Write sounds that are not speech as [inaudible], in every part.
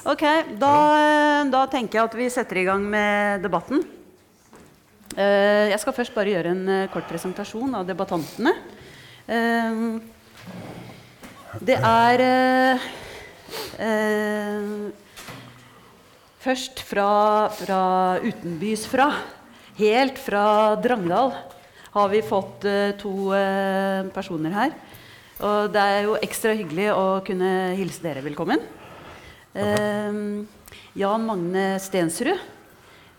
Ok, da, da tenker jeg at vi setter i gang med debatten. Eh, jeg skal først bare gjøre en eh, kort presentasjon av debattantene. Eh, det er Først fra, fra utenbys fra, helt fra Drangedal, har vi fått to personer her. Og det er jo ekstra hyggelig å kunne hilse dere velkommen. Eh, Jan Magne Stensrud.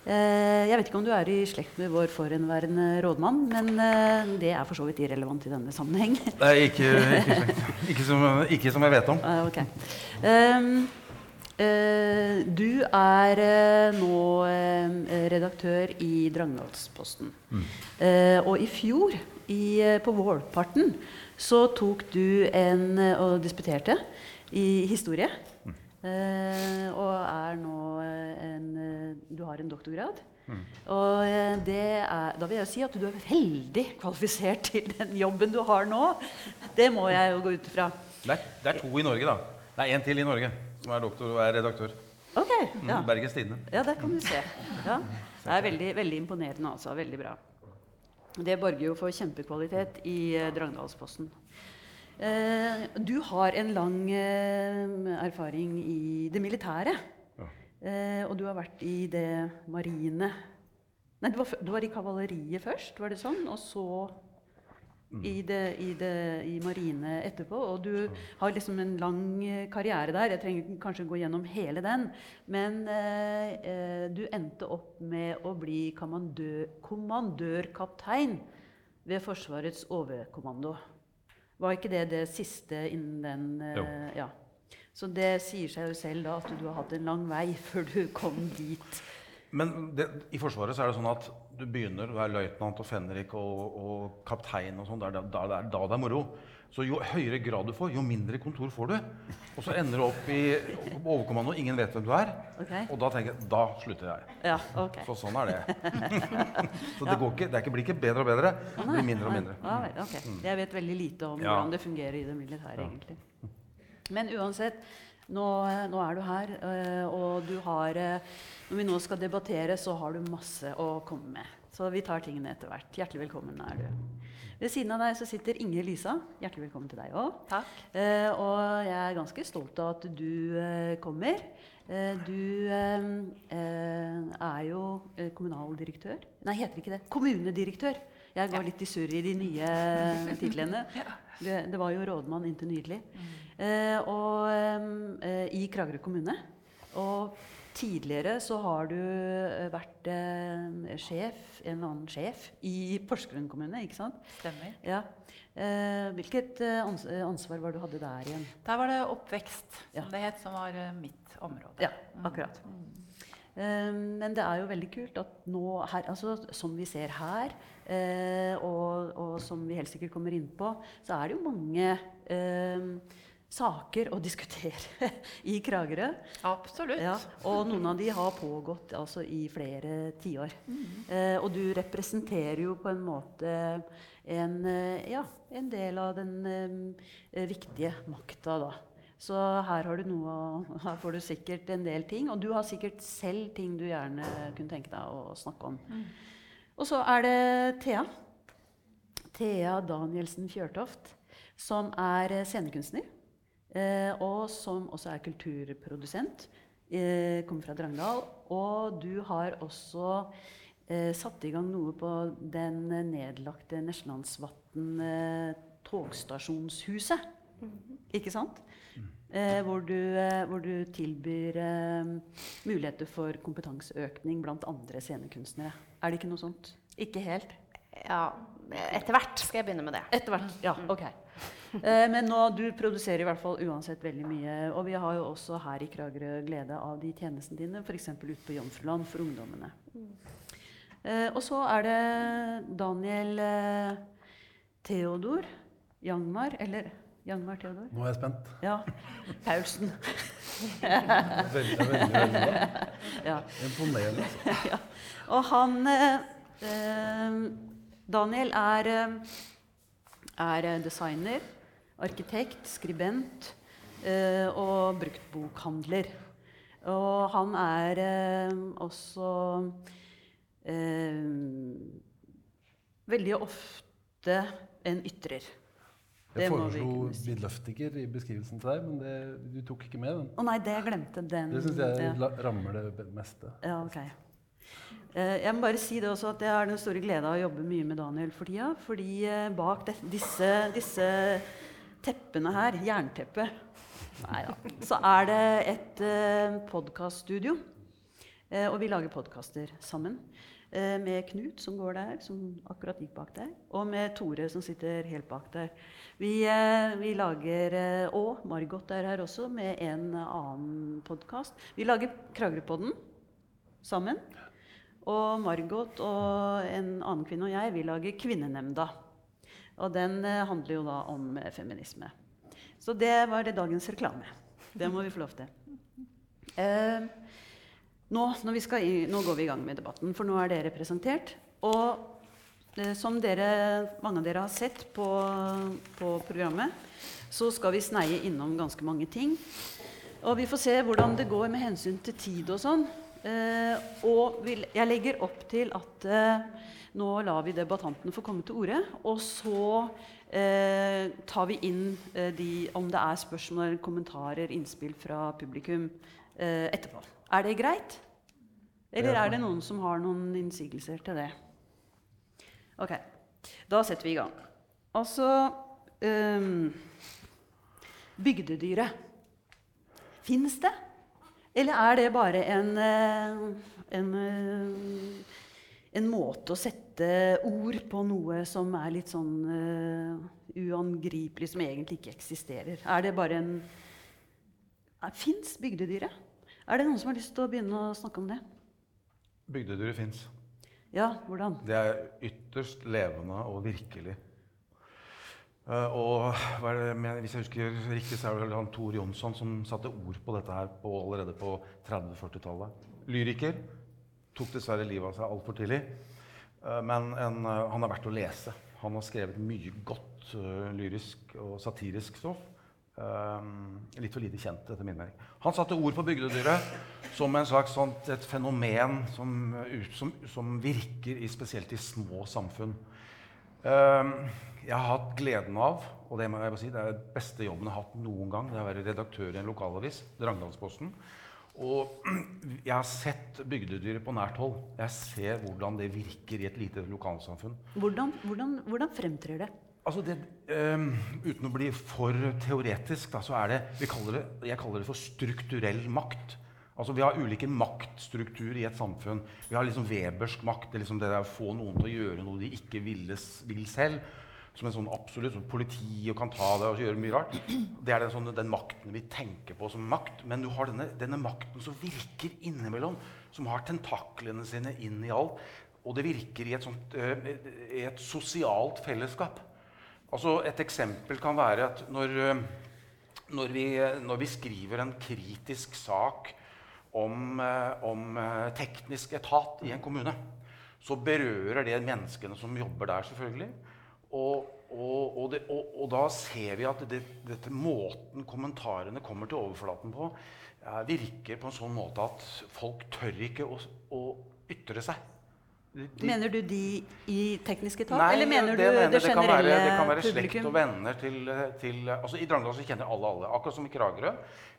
Eh, jeg vet ikke om du er i slekt med vår forhenværende rådmann, men eh, det er for så vidt irrelevant i denne sammenheng. Nei, ikke, ikke, ikke, som, ikke som jeg vet om. Ah, ok. Ehm, eh, du er nå redaktør i Drangedalsposten. Eh, og i fjor, i, på vårparten, så tok du en og disputerte i historie. Eh, og er nå eh, en eh, Du har en doktorgrad. Og eh, det er, da vil jeg si at du er veldig kvalifisert til den jobben du har nå. Det må jeg jo gå ut fra. Det det er to i Norge, da. Det er én til i Norge som er doktor og er redaktør. Ok, Mm, ja. Bergens Tidende. Ja, der kan du se. Ja. Det er veldig, veldig imponerende, altså. Veldig bra. Det borger jo for kjempekvalitet i Drangedalsposten. Eh, du har en lang eh, erfaring i det militære. Ja. Eh, og du har vært i det marine Nei, du var, du var i kavaleriet først, var det sånn? Og så i, det, i, det, i marine etterpå. Og du har liksom en lang eh, karriere der. Jeg trenger kanskje gå gjennom hele den. Men eh, eh, du endte opp med å bli kommandør, kommandørkaptein ved Forsvarets overkommando. Var ikke det det siste innen den eh, Jo. Ja. Så det sier seg jo selv da at du har hatt en lang vei [laughs] før du kom dit. Men det, i Forsvaret så er det sånn at du begynner, du er løytnant og fenrik og, og kaptein og sånn. Det- det er- da det er moro. Så jo høyere grad du får, jo mindre kontor får du. Og så ender du opp i overkommando, ingen vet hvem du er. Okay. Og da tenker jeg da slutter jeg. Ja, okay. Så sånn er det. [laughs] så det, går ikke, det blir ikke bedre og bedre. Det blir mindre og mindre. Ja, okay. Jeg vet veldig lite om Ja. hvordan det fungerer i det militære, egentlig. Men uansett, nå, nå er du her, øh, og du har øh, Når vi nå skal debattere, så har du masse å komme med. Så vi tar tingene etter hvert. Hjertelig velkommen er du. Ved siden av deg så sitter Inge Lisa. Hjertelig velkommen til deg òg. Eh, og jeg er ganske stolt av at du eh, kommer. Eh, du eh, eh, er jo eh, kommunaldirektør. Nei, heter ikke det. Kommunedirektør. Jeg går litt i surr i de nye titlene. [laughs] Det, det var jo rådmann inntil nydelig. Eh, og i Kragerø kommune. Og tidligere så har du eh, vært eh, sjef, en annen sjef i Porsgrunn kommune, ikke sant? Stemmer. Ja. Eh, hvilket eh, eh, ansvar var det du hadde der igjen? Der var det oppvekst, som Ja. det het, som var mitt område. Ja, akkurat. Eh, men det er jo veldig kult at nå her, altså, som vi ser her, eh, og, og som vi helt sikkert kommer inn på, så er det jo mange saker å diskutere [laughs] i Kragerø. Absolutt. Ja, og noen av de har pågått altså, i flere tiår. Eh, og du representerer jo på en måte en, eh, ja, en del av den eh, viktige makta, da. Så her, har du noe, her får du sikkert en del ting, og du har sikkert selv ting du gjerne kunne tenke deg å snakke om. Og så er det Thea. Thea Danielsen Fjørtoft, som er scenekunstner. Eh, og som også er kulturprodusent. Eh, kommer fra Drangedal. Og du har også eh, satt i gang noe på den nedlagte Nesjelandsvatn eh, togstasjonshuset. Ikke sant? Eh, hvor, du, eh, hvor du tilbyr eh, muligheter for kompetanseøkning blant andre scenekunstnere. Er det ikke noe sånt? Ikke helt? Ja, etter hvert skal jeg begynne med det. Etter hvert. Ja, ok. Eh, men nå, du produserer i hvert fall uansett veldig mye. Og vi har jo også her i Kragerø glede av de tjenestene dine, f.eks. ute på Jomfruland for ungdommene. Eh, og så er det Daniel eh, Theodor Jangmar, eller Jangmar Theodor? Nå er jeg spent. Ja. Paulsen. Veldig, veldig, veldig bra. Ja. Imponerende. altså. [laughs] Og han eh, Daniel er, er designer, arkitekt, skribent eh, og bruktbokhandler. Og han er eh, også eh, veldig ofte en ytrer. Det Jeg foreslo kunne i beskrivelsen til deg, men det, du tok ikke med den. Å nei, det jeg glemte den. Det syns jeg ja. rammer det meste. Ja, ok. Jeg må bare si det også at jeg har den store glede av å jobbe mye med Daniel for tida. Fordi bak disse, disse teppene her, jernteppet, så er det et uh, podkaststudio. Eh, og vi lager podkaster sammen. Eh, med Knut, som går der, som akkurat gikk bak der. Og med Tore, som sitter helt bak der. Vi, eh, vi lager eh, Og Margot er her også, med en annen podkast. Vi lager Kragerøpodden sammen. Og Margot og en annen kvinne og jeg, vi lager Kvinnenemnda. Og den eh, handler jo da om eh, feminisme. Så det var det dagens reklame. Det må vi få lov til. Eh, nå, vi i, nå går vi i gang med debatten, for nå er dere presentert. Og eh, som dere, mange av dere har sett på, på programmet, så skal vi sneie innom ganske mange ting. Og vi får se hvordan det går med hensyn til tid og sånn. Eh, og vil, jeg legger opp til at eh, nå lar vi debattantene få komme til orde. Og så eh, tar vi inn eh, de, om det er spørsmål, kommentarer, innspill fra publikum eh, etterpå. Er det greit? Eller er det noen som har noen innsigelser til det? Ok, da setter vi i gang. Altså ehm, Bygdedyret. Fins det? Eller er det bare en, eh, en, eh, en måte å sette ord på noe som er litt sånn uh, uangripelig, som egentlig ikke eksisterer? Er det bare en Fins bygdedyret? Er det noen som har lyst til å begynne å snakke om det? Bygdedyret fins. Ja, hvordan? Det er ytterst levende og virkelig. Uh, og det, hvis jeg husker riktig, så er det vel han Tor Jonsson som satte ord på dette her på, allerede på 30-40-tallet. Lyriker. Tok dessverre livet av seg altfor tidlig. Eh, men en, eh, han er verdt å lese. Han har skrevet mye godt eh, lyrisk og satirisk stoff. Eh, litt for lite kjent, etter min mening. Han satte ord på bygdedyret som en slags sånt, et fenomen som, som, som virker i, spesielt i små samfunn. Eh, jeg har hatt gleden av, og det må jeg bare si, det er den beste jobben jeg har hatt noen gang, det er å være redaktør i en lokalavis, Drangdalsposten. Og [clears throat] jeg har sett bygdedyret på nært hold. Jeg ser hvordan det virker i et lite lokalsamfunn. Hvordan, hvordan, hvordan fremtrer det? Altså det, um, uten å bli for teoretisk, da, så er det, vi kaller det Jeg kaller det for strukturell makt. Altså Vi har ulike maktstrukturer i et samfunn. Vi har liksom Webersk makt. Det er liksom det der å få noen til å gjøre noe de ikke vil selv. Som en sånn absolutt sånn politi kan ta det og gjøre mye rart. Det er den, sånn, den makten vi tenker på som makt. Men du har denne, denne makten som virker innimellom. Som har tentaklene sine inn i alt. Og det virker i et, sånt, eh, i et sosialt fellesskap. Altså Et eksempel kan være at når, eh, når, vi, når vi skriver en kritisk sak om, eh, om teknisk etat i en kommune, så berører det menneskene som jobber der, selvfølgelig. Og, og, og, det, og, da ser vi at det, dette måten kommentarene kommer til overflaten på, eh, virker på en sånn måte at folk tør ikke å, å ytre seg. De- Mener du de i tekniske etat, eller mener det du mener- det generelle publikum? det kan være slekt publikum? og venner til, til altså I Drangedal så kjenner alle alle. Akkurat som i Kragerø.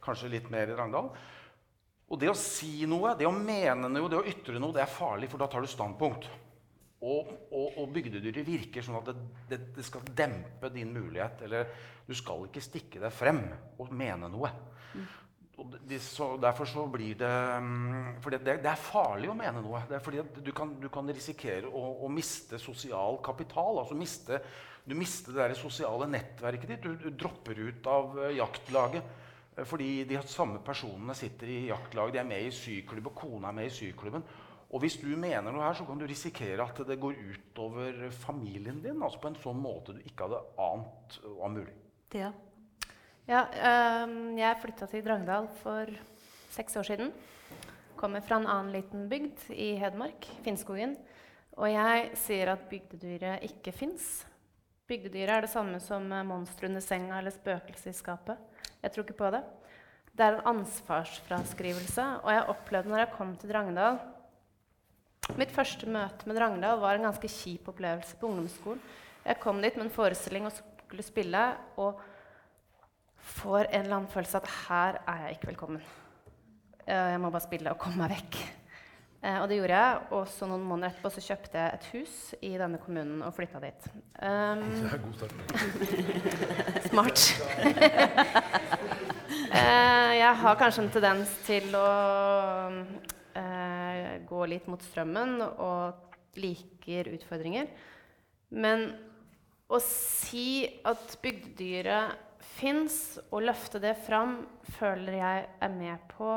Kanskje litt mer i Drangedal. Og det å si noe, det å mene noe, det å ytre noe, det er farlig, for da tar du standpunkt. Og, og, og bygdedyret virker sånn at det, det, det skal dempe din mulighet. Eller du skal ikke stikke deg frem og mene noe. Og de, så derfor så blir det mm, For det, det, er farlig å mene noe. Det er fordi at du kan, du kan risikere å, å miste sosial kapital. altså miste, Du mister det sosiale nettverket ditt. Du, du dropper ut av eh, jaktlaget. eh, Fordi de samme personene sitter i jaktlag, de er med i syklubb, og kona er med i syklubben. Og hvis du mener noe her, så kan du risikere at det går utover familien din. altså På en sånn måte du ikke hadde ant var mulig. Ja. Ja, øh, jeg flytta til Drangedal for seks år siden. Kommer fra en annen liten bygd i Hedmark, Finnskogen. Og jeg sier at bygdedyret ikke fins. Bygdedyret er det samme som monster under senga eller spøkelset i skapet. Jeg tror ikke på det. Det er en ansvarsfraskrivelse. Og jeg opplevde når jeg kom til Drangedal Mitt første møte med Drangedal var en ganske kjip opplevelse på ungdomsskolen. Jeg kom dit med en forestilling og skulle spille, og får en eller annen følelse at her er jeg ikke velkommen. Eh, Jeg må bare spille og komme meg vekk. Eh, og det gjorde jeg. Og så noen måneder etterpå så kjøpte jeg et hus i denne kommunen og flytta dit. Um, [laughs] Det er god start. [laughs] Smart. [laughs] Eh, jeg har kanskje en tendens til å eh, gå litt mot strømmen og liker utfordringer. Men å si at bygdedyret fins, og løfte det fram, føler jeg er med på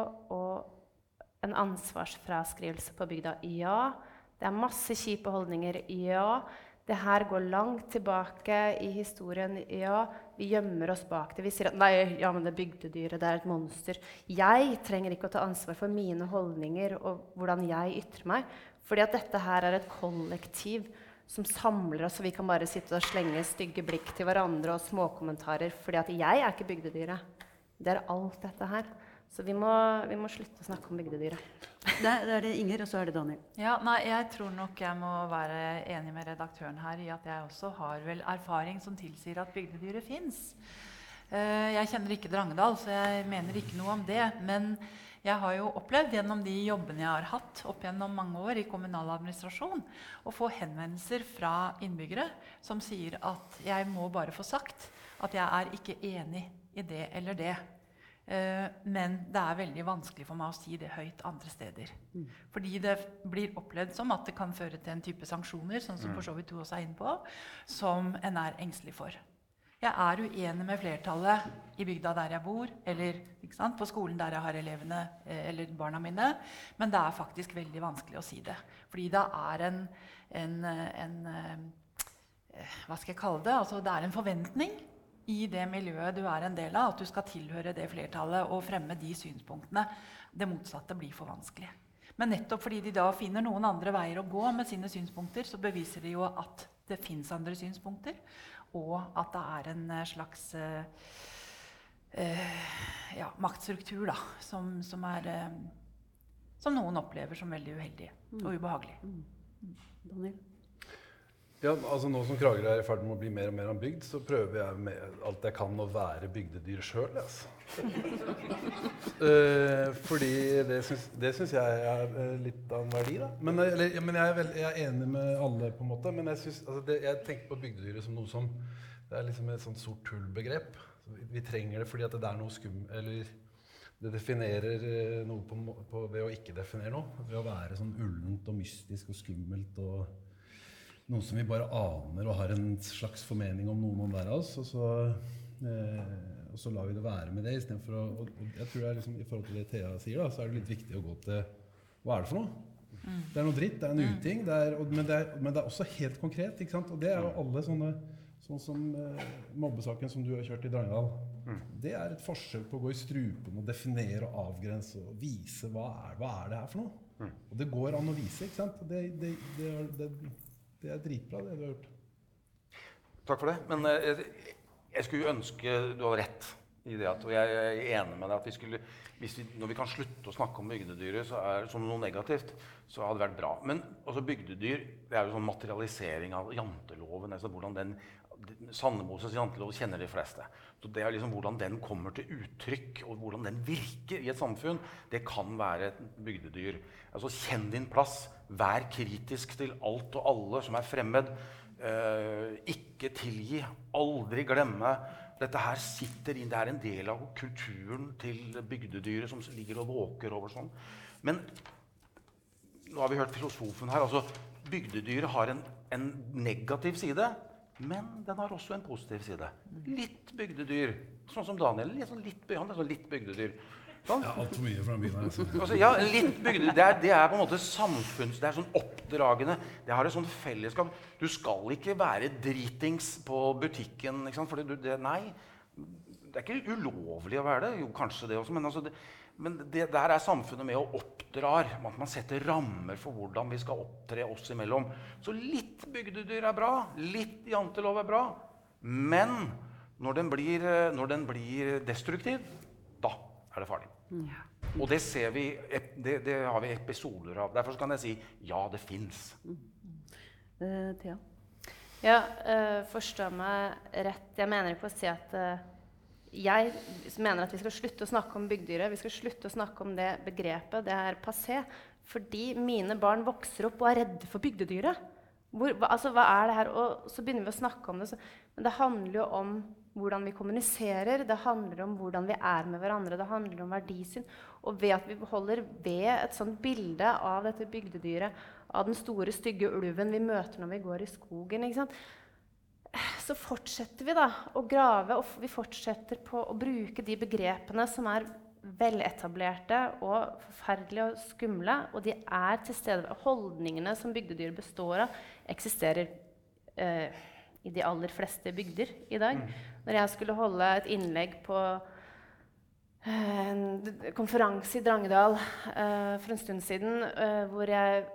en ansvarsfraskrivelse på bygda. Ja, det er masse kjipe holdninger. Ja, det her går langt tilbake i historien. Ja, vi gjemmer oss bak det. Vi sier at nei, ja, men det bygdedyret, det er et monster. Jeg trenger ikke å ta ansvar for mine holdninger og hvordan jeg ytrer meg. Fordi at dette her er et kollektiv som samler oss, og vi kan bare sitte og slenge stygge blikk til hverandre og småkommentarer. Fordi at jeg er ikke bygdedyret. Det er alt dette her. Så vi må, vi må slutte å snakke om bygdedyra. Det, det er det Inger, og så er det Daniel. Ja, nei, jeg tror nok jeg må være enig med redaktøren her i at jeg også har vel erfaring som tilsier at bygdedyret fins. jeg kjenner ikke Drangedal, så jeg mener ikke noe om det. Men jeg har jo opplevd gjennom de jobbene jeg har hatt opp gjennom mange år i kommunal administrasjon, å få henvendelser fra innbyggere som sier at jeg må bare få sagt at jeg er ikke enig i det eller det. Eh, men det er veldig vanskelig for meg å si det høyt andre steder. Fordi det blir opplevd som at det kan føre til en type sanksjoner, sånn som for så vidt du også er inne på, som en er engstelig for. Jeg er uenig med flertallet i bygda der jeg bor, eller ikke sant, på skolen der jeg har elevene eh, eller barna mine, men det er faktisk veldig vanskelig å si det. Fordi det er en, en, en eh, Hva skal jeg kalle det? Altså, det er en forventning i det miljøet du er en del av, at du skal tilhøre det flertallet og fremme de synspunktene. Det motsatte blir for vanskelig. Men nettopp fordi de da finner noen andre veier å gå med sine synspunkter, så beviser de jo at det fins andre synspunkter, og at det er en eh, slags eh, ja, maktstruktur da, som, som, er, eh, som noen opplever som veldig uheldig og ubehagelig. Daniel? Ja, altså Nå som Kragerø er i ferd med å bli mer og mer av bygd, så prøver jeg med alt jeg kan å være bygdedyr sjøl. Altså. uh, [laughs] fordi det syns, jeg er eh, litt av en verdi. da. Men, eh, eller, men jeg, er veld, jeg er enig med alle, på en måte. Men jeg, synes, altså det, jeg tenker på bygdedyret som noe som Det er liksom et sånt sort hull-begrep. Vi, vi trenger det fordi at det er noe skum... Eller det definerer noe på, på, ved å ikke definere noe. Ved å være sånn ullent og mystisk og skummelt og noe som vi bare aner og har en slags formening om noen hver av oss. Og så, eh, og så lar vi det være med det istedenfor å og, og jeg tror det er liksom, I forhold til det Thea sier, da, så er det litt viktig å gå til Hva er det for noe? Det er noe dritt, det er en uting, det er, og, men, det er, men det er også helt konkret. ikke sant? Og det er jo alle sånne Sånn som eh, mobbesaken som du har kjørt i Drangedal. Det er et forsøk på å gå i strupen og definere og avgrense og vise hva er, hva er det her for noe. Og det går an å vise, ikke sant? Det, det, det, det, er dritbra, det du har gjort. Takk for det. Men eh, jeg, jeg skulle ønske du hadde rett i det. At, og jeg er enig med deg at vi skulle, vi, når vi kan slutte å snakke om bygdedyret er, som noe negativt, så hadde det vært bra. Men altså, bygdedyr det er jo sånn materialisering av janteloven. Altså, hvordan den, Sandemoses jantelov kjenner de fleste. Så det er liksom Hvordan den kommer til uttrykk, og hvordan den virker i et samfunn, det kan være et bygdedyr. Altså, Kjenn din plass. Vær kritisk til alt og alle som er fremmed. Eh, ikke tilgi. Aldri glemme. Dette her sitter inn, Det er en del av kulturen til bygdedyret som ligger og våker over sånn. Men nå har vi hørt filosofen her. altså Bygdedyret har en, en negativ side, men den har også en positiv side. Litt bygdedyr. Sånn som Daniel. Litt, sånn litt, han er sånn litt bygdedyr. Sånn? Ja, altfor mye fra byen her. Altså, ja, litt bygdedyr. det, er, det er på en måte samfunns... Det er sånn oppdragende. Det har et sånt fellesskap. Du skal ikke være dritings på butikken. Ikke sant? Fordi du, det, nei, det er ikke ulovlig å være det. Jo, kanskje det også. Men, altså, det, men det, der er samfunnet med og oppdrar. At man setter rammer for hvordan vi skal opptre oss imellom. Så litt bygdedyr er bra. Litt jantelov er bra. Men når den blir, eh, når den blir destruktiv, da er det farlig. Og det ser vi, det, det har vi episoder av. Derfor kan jeg si ja, det fins. Uh, Thea? Ja, uh, forstå meg rett. Jeg mener ikke å si at eh, Jeg mener at vi skal slutte å snakke om byggdyret. Vi skal slutte å snakke om det begrepet. Det er passé. Fordi mine barn vokser opp og er redde for bygdedyret. Hvor, hva, altså, hva er det her? Og så begynner vi å snakke om det. Så, men det handler jo om hvordan vi kommuniserer. Det handler om hvordan vi er med hverandre. Det handler om verdisyn. Og ved at vi holder ved et sånt bilde av dette bygdedyret, av den store, stygge ulven vi møter når vi går i skogen ikke sant? Så fortsetter vi da å grave, og vi fortsetter på å bruke de begrepene som er veletablerte og forferdelige og skumle, og de er til stede. Holdningene som bygdedyr består av, eksisterer eh, i de aller fleste bygder i dag. Når jeg skulle holde et innlegg på eh, en konferanse i Drangedal eh, for en stund siden, eh, hvor jeg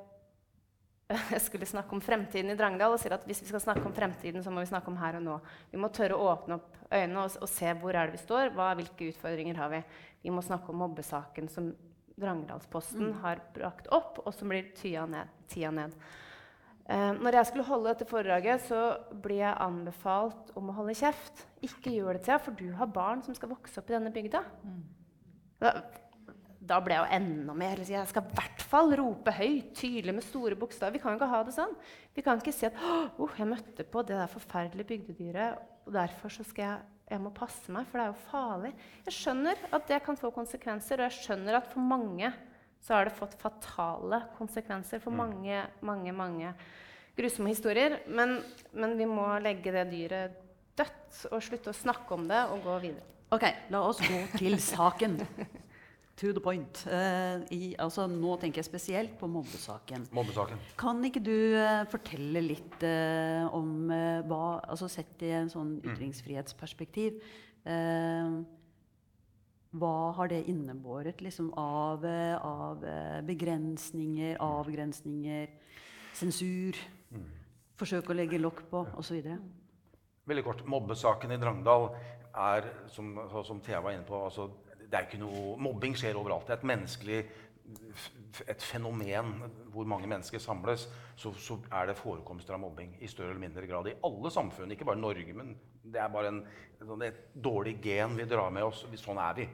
[laughs] skulle snakke om fremtiden i Drangedal og sier at hvis vi skal snakke om fremtiden, så må vi snakke om her og nå. Vi må tørre å åpne opp øynene og, og se hvor er det vi står, hva, hvilke utfordringer har vi. Vi må snakke om mobbesaken som Drangedalsposten har brakt opp, og som blir tya ned. Tida ned. Eh, når jeg skulle holde dette foredraget, så blir jeg anbefalt om å holde kjeft. Ikke gjør det, Thea, for du har barn som skal vokse opp i denne bygda. Da, da ble jeg jo enda mer Jeg skal i hvert fall rope høyt, tydelig med store bokstaver. Vi kan jo ikke ha det sånn. Vi kan ikke si at oh, jeg møtte på det der forferdelige bygdedyret, og derfor så skal jeg, jeg må passe meg, for det er jo farlig. Jeg skjønner at det kan få konsekvenser, og jeg skjønner at for mange så har det fått fatale konsekvenser. For mange, mange, mange grusomme historier. Men, men vi må legge det dyret dødt og slutte å snakke om det og gå videre. Ok, la oss gå til saken. [laughs] To the point. Uh, i, altså, nå tenker jeg spesielt på mobbesaken. Mobbesaken. Kan ikke du uh, fortelle litt uh, om hva altså Sett i en sånn ytringsfrihetsperspektiv eh, Hva har det innebåret liksom, av, av begrensninger, avgrensninger, sensur? Forsøk å legge lokk på, osv.? Veldig kort. Mobbesaken i Drangedal er, som, som Thea var inne på altså, det er ikke noe, Mobbing skjer overalt. Det er et menneskelig et fenomen hvor mange mennesker samles, så, så er det forekomster av mobbing i større eller mindre grad i alle samfunn. Ikke bare Norge, men det er bare en, sånn et dårlig gen vi drar med oss. Sånn er vi.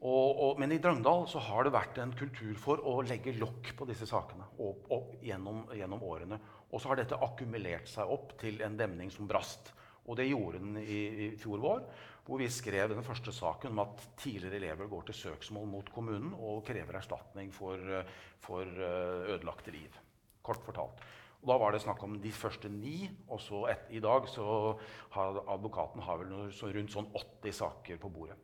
Og, og, men i Drangedal så har det vært en kultur for å legge lokk på disse sakene opp, opp gjennom, gjennom årene. Og så har dette akkumulert seg opp til en demning som brast. Og det gjorde den i, i fjor vår, hvor vi skrev den første saken om at tidligere elever går til søksmål mot kommunen og krever erstatning for, for eh, ødelagte liv. Kort fortalt. Og da var det snakk om de første ni, og så et, i dag så har advokaten har vel noe, så rundt sånn 80 saker på bordet.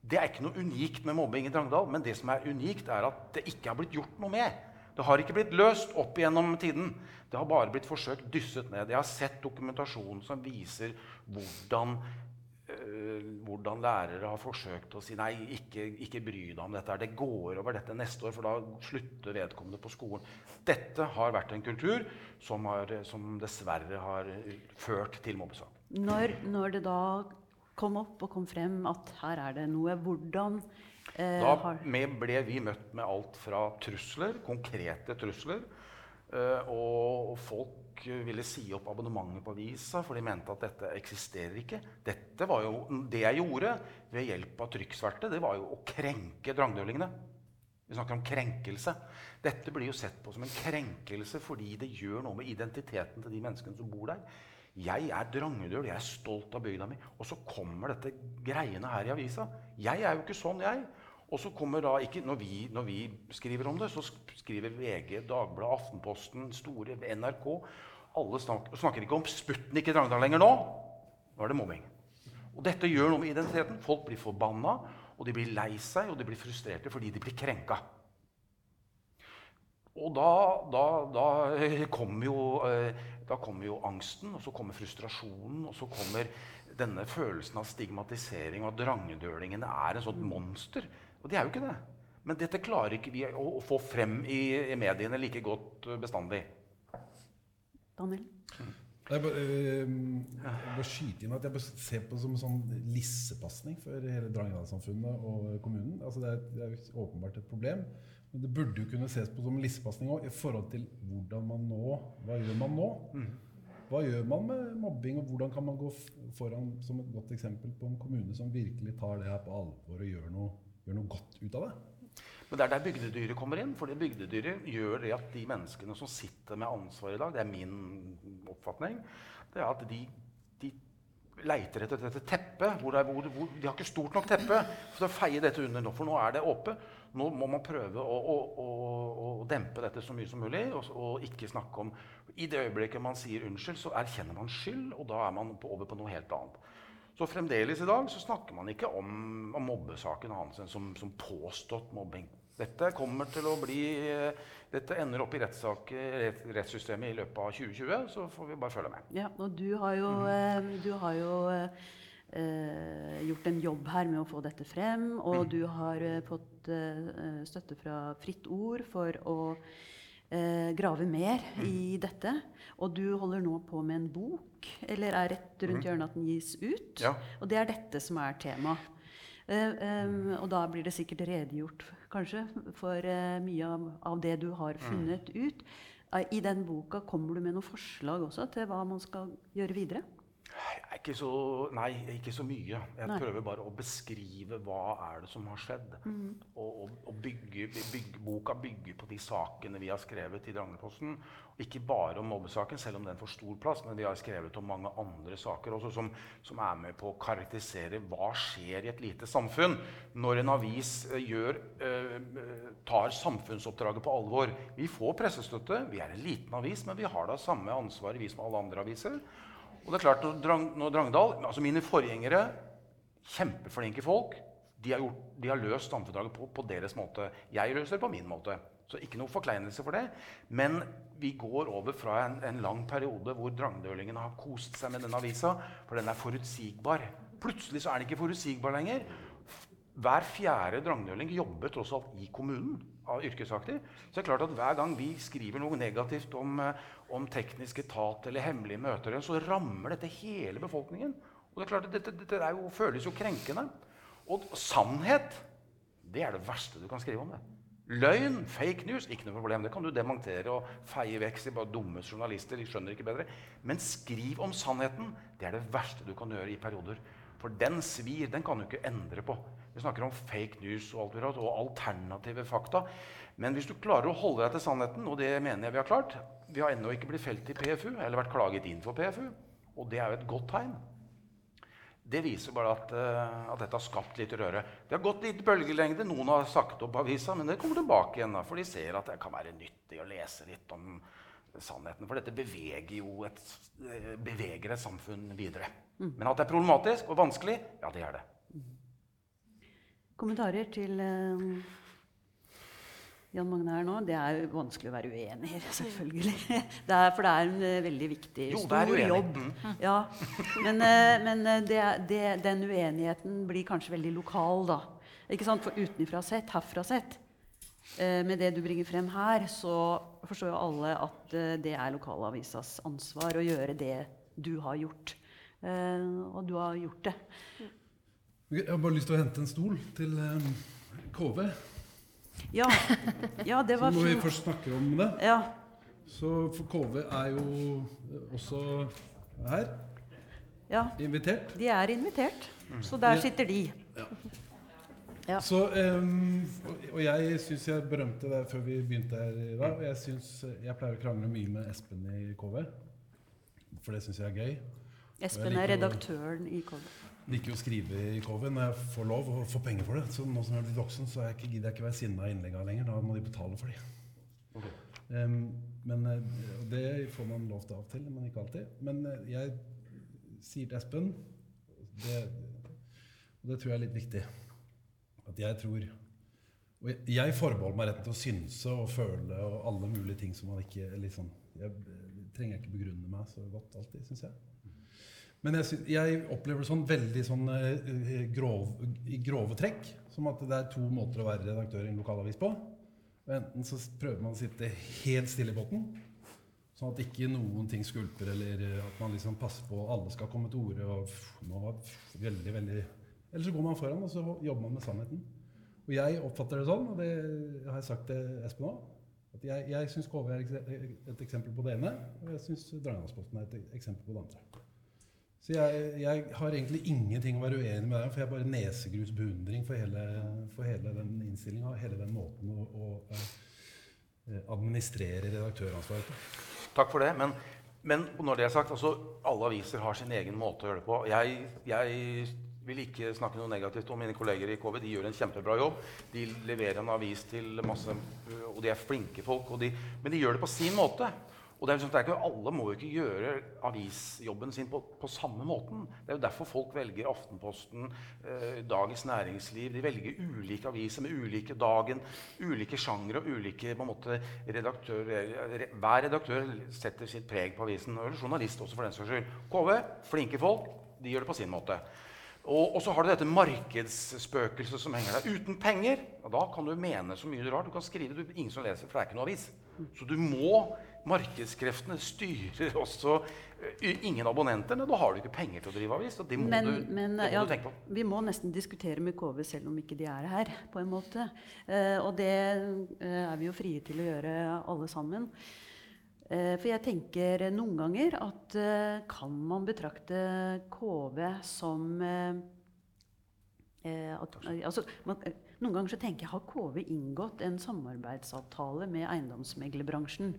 Det er ikke noe unikt med mobbing i Drangedal, men det som er unikt, er at det ikke har blitt gjort noe med. Det har ikke blitt løst opp gjennom tiden. Det har bare blitt forsøkt dysset ned. Jeg har sett dokumentasjon som viser hvordan, øh, hvordan lærere har forsøkt å si nei, ikke, ikke bry deg om dette. Det går over dette neste år, for da slutter vedkommende på skolen. Dette har vært en kultur som, har, som dessverre har ført til mobbesak. Når, når det da kom opp og kom frem at her er det noe, hvordan Da med ble vi møtt med alt fra trusler, konkrete trusler. eh, og folk eh, ville si opp abonnementet på avisa, for de mente at dette eksisterer ikke. Dette var jo, det jeg gjorde ved hjelp av trykksverte, det var jo å krenke drangdølingene. Vi snakker om krenkelse. Dette blir jo sett på som en krenkelse fordi det gjør noe med identiteten til de menneskene som bor der. Jeg er drangedøl, jeg er stolt av bygda mi. Og så kommer dette greiene her i avisa. Jeg er jo ikke sånn, jeg. Og så kommer da ikke, når vi, når vi skriver om det, så skriver VG, Dagbladet, Aftenposten, store NRK Alle snak, snakker ikke om Sputnik i Drangedal lenger nå. Nå er det mobbing. Og dette gjør noe med identiteten. Folk blir forbanna, og de blir lei seg og de blir frustrerte fordi de blir krenka. Og da, da, da eh, kommer jo, eh, kommer jo angsten, og så kommer frustrasjonen, og så kommer denne følelsen av stigmatisering, og at drangedølingene er et sånt monster. Og de er jo ikke det. Men dette klarer ikke vi å, å få frem i, i mediene like godt eh, bestandig. Daniel? Jeg bare, eh, bare skyte inn at jeg ser på det som en sånn lissepasning for hele Drangedal-samfunnet og kommunen. Altså det, er, det er åpenbart et problem. Men det burde jo kunne ses på som en lissepasning òg i forhold til hvordan man nå Hva gjør man nå? Hva gjør man med mobbing, og hvordan kan man gå foran som et godt eksempel på en kommune som virkelig tar det her på alvor og gjør noe, gjør noe godt ut av det? Men det er der bygdedyret kommer inn. For det bygdedyret gjør det at de menneskene som sitter med ansvar i dag, det er min oppfatning, det er at de, de leiter etter dette teppet. Hvor det er, hvor, hvor, de har ikke stort nok teppe for å feie dette under nå. For nå er det åpe. Nå må man prøve å, å, å, å dempe dette så mye som mulig. Og, og ikke snakke om I det øyeblikket man sier unnskyld, så erkjenner man skyld, og da er man på, over på noe helt annet. Så fremdeles i dag så snakker man ikke om, om mobbesaken enn som, som påstått mobbing. Dette kommer til å bli eh, Dette ender opp i rettssak, rettssystemet i løpet av 2020, så får vi bare følge med. Ja, og du har jo, eh, du har jo eh, gjort en jobb her med å få dette frem, og du har eh, fått støtte fra Fritt Ord for å eh, grave mer i dette. Og du holder nå på med en bok, eller er rett rundt hjørnet at den gis ut. Ja. Og det er dette som er tema. Eh, eh, og da blir det sikkert redegjort kanskje for eh, mye av, av det du har funnet ut. Eh, I den boka kommer du med noen forslag også til hva man skal gjøre videre? Jeg er Ikke så, nei, ikke så mye. Jeg prøver bare å beskrive hva er det som har skjedd. Og, og, og bygge, bygge, boka bygger på de sakene vi har skrevet i Drangneposten. Ikke bare om mobbesaken, selv om den får stor plass, men vi har skrevet om mange andre saker også som, som er med på å karakterisere hva skjer i et lite samfunn når en avis eh, gjør, eh, tar samfunnsoppdraget på alvor. Vi får pressestøtte, vi er en liten avis, men vi har da samme ansvaret vi som alle andre aviser. Og det er klart, når, Drang, når Drangedal, altså Mine forgjengere, kjempeflinke folk, de har, gjort, de har løst samfunnsoppdraget på, på deres måte. Jeg løser det på min måte. Så ikke noe forkleinelse for det. Men vi går over fra en, en lang periode hvor drangdølingene har kost seg med denne avisa, for den er forutsigbar. Plutselig så er den ikke forutsigbar lenger. Hver fjerde drangdøling jobber tross alt i kommunen yrkesaktiv. Så det er klart at hver gang vi skriver noe negativt om, eh, om teknisk etat eller hemmelige møter, så rammer dette hele befolkningen. Og det er klart at dette, dette jo, føles jo krenkende. Og sannhet, det er det verste du kan skrive om. det. Løgn, fake news, ikke noe problem. Det kan du demontere og feie vekk. bare dumme journalister, de skjønner ikke bedre. Men skriv om sannheten. Det er det verste du kan gjøre i perioder. For den svir. Den kan du ikke endre på. Vi snakker om fake news og, alt og alternative fakta. Men hvis du klarer å holde deg til sannheten, og det mener jeg vi har klart Vi har ennå ikke blitt felt i PFU, eller vært klaget inn for PFU. Og det er jo et godt tegn. Det viser bare at, eh, at dette har skapt litt røre. Det har gått litt bølgelengde. Noen har sagt opp avisa, men det kommer tilbake igjen. da, For de ser at det kan være nyttig å lese litt om sannheten. For dette beveger jo et, eh, beveger et samfunn videre. Men at det er problematisk og vanskelig, ja, det er det. Kommentarer til eh, Jan Magne her nå? Det er vanskelig å være uenig i, selvfølgelig. [laughs] Det er, for det er en eh, veldig viktig, Jo, stor jobb. Ja. Men, eh, men det, det, den uenigheten blir kanskje veldig lokal, da. Ikke sant? For utenfra sett, herfra sett, eh, med det du bringer frem her, så forstår jo alle at det er lokalavisas ansvar å gjøre det du har gjort. Eh, og du har gjort det. Jeg har bare lyst til å hente en stol til eh, KV. Ja, ja det Så var når vi først snakker om det, Ja. så for KV er jo også her, ja. invitert. De er invitert, så der Ja. sitter de. Ja. Så, um, og- jeg syns jeg berømte det før vi begynte her i dag. Jeg, synes, jeg pleier å krangle mye med Espen i KV, for det syns jeg er gøy. Espen Jeg er redaktøren i KV. Liker jo å skrive i Coven. jeg får lov og får penger for det. Så nå som jeg er blitt voksen, så er jeg ikke, gidder jeg ikke være sinna av innleggene lenger. Da må de betale for dem. Um, men eh, det får man lov til av og til, men ikke alltid. Men eh, jeg sier til Espen det, Og det tror jeg er litt viktig. At jeg tror Og jeg, jeg forbeholder meg retten til å synse og føle og alle mulige ting som man ikke liksom, Jeg eh, trenger ikke begrunne meg så godt alltid, syns jeg. Men jeg, jeg opplever det sånn veldig sånn eh, grov, i grove trekk. Som at det er to måter å være redaktør i en lokalavis på. Enten så prøver man å sitte helt stille i båten, Sånn at ikke noen ting skulper, eller eh, at man liksom passer på alle skal komme til orde. veldig, veldig... Eller så går man foran, og så jobber man med sannheten. Og jeg oppfatter det sånn, og det har jeg sagt til Espen òg, at jeg, jeg syns KV er et eksempel på det ene, og jeg syns Drangedalsposten er et eksempel på det andre. Så jeg, jeg har egentlig ingenting å være uenig med deg for jeg har bare nesegrus beundring for hele, for hele den innstillinga hele den måten å, å eh, administrere redaktøransvaret på. Takk for det. Men, men når det er sagt, altså, alle aviser har sin egen måte å gjøre det på. Jeg, jeg vil ikke snakke noe negativt om mine kolleger i KV. De gjør en kjempebra jobb. De leverer en avis til masse Og de er flinke folk. De, men de gjør det på sin måte. Og det er, liksom, det er ikke, Alle må jo ikke gjøre avisjobben sin på, på samme måten. Det er jo derfor folk velger Aftenposten, eh, Dagens Næringsliv. De velger ulike aviser med ulike dagen, ulike sjangre og ulike måte, redaktører. Re, hver redaktør setter sitt preg på avisen. Eller journalist også, for den saks skyld. KV, flinke folk. De gjør det på sin måte. Og, og så har du dette markedsspøkelset som henger der. Uten penger og da kan du mene så mye rart. Du kan skrive, du, ingen som leser, for det er ikke noe avis. Så du må Markedskreftene styrer også eh, ingen abonnenter. Da har du ikke penger til å drive avis. Det må, Men, du, men det må ja, du tenke på. vi må nesten diskutere med KV selv om ikke de er her. på en måte. Eh, og det eh, er vi jo frie til å gjøre alle sammen. Eh, for jeg tenker noen ganger at eh, kan man betrakte KV som eh, at, altså, man, Noen ganger så tenker jeg har KV inngått en samarbeidsavtale med eiendomsmeglerbransjen.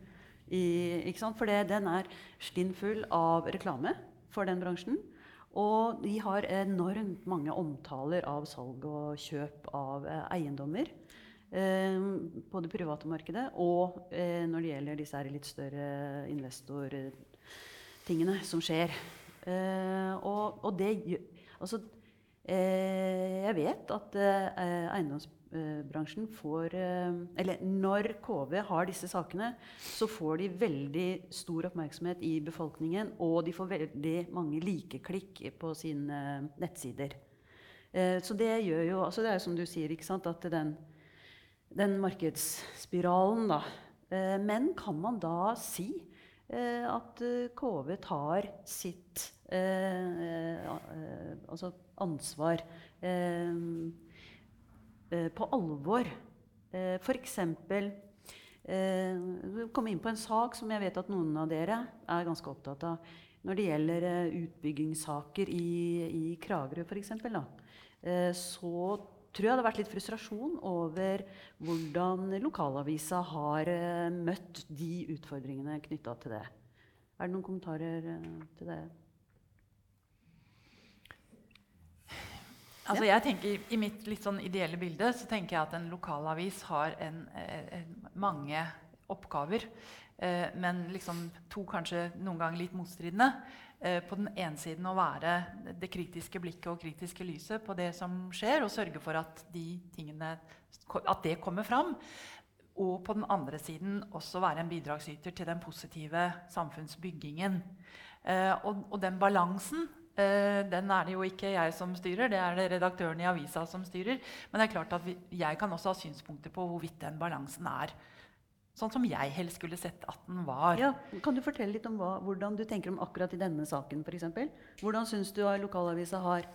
I? For det, den er stinnfull av reklame for den bransjen. Og de har enormt mange omtaler av salg og kjøp av eh, eiendommer. Eh, på det private markedet og eh, når det gjelder disse litt større investortingene som skjer. Eh, og, og det Altså, eh, jeg vet at eh, eiendomsbransjen får eh, Eller når KV har disse sakene, så får de veldig stor oppmerksomhet i befolkningen, og de får veldig mange likeklikk på sine nettsider. Eh, så det gjør jo altså Det er som du sier, ikke sant, at den den markedsspiralen, da. Eh, men kan man da si eh, at eh, KV tar sitt eh, eh, altså ansvar eh, eh, på alvor? Eh, F.eks. Eh, komme inn på en sak som jeg vet at noen av dere er ganske opptatt av. Når det gjelder eh, utbyggingssaker i, i Kragerø f.eks., eh, så tror jeg det har vært litt frustrasjon over hvordan lokalavisa har eh, møtt de utfordringene knytta til det. Er det noen kommentarer eh, til det? Altså jeg tenker I mitt litt sånn ideelle bilde så tenker jeg at en lokalavis har en, eh, en, mange oppgaver. Eh, men liksom to kanskje noen ganger litt motstridende. Eh, på den ene siden å være det kritiske blikket og kritiske lyset på det som skjer, og sørge for at, de tingene, at det kommer fram. Og på den andre siden også være en bidragsyter til den positive samfunnsbyggingen. Eh, og, og den balansen den er det jo ikke jeg som styrer, det er det redaktøren i avisa som styrer. Men det er klart at vi, jeg kan også ha synspunkter på hvorvidt den balansen er sånn som jeg helst skulle sett at den var. Ja, kan du fortelle litt om hva, hvordan du tenker om akkurat i denne saken? f.eks.? hvordan syns du at lokalavisa har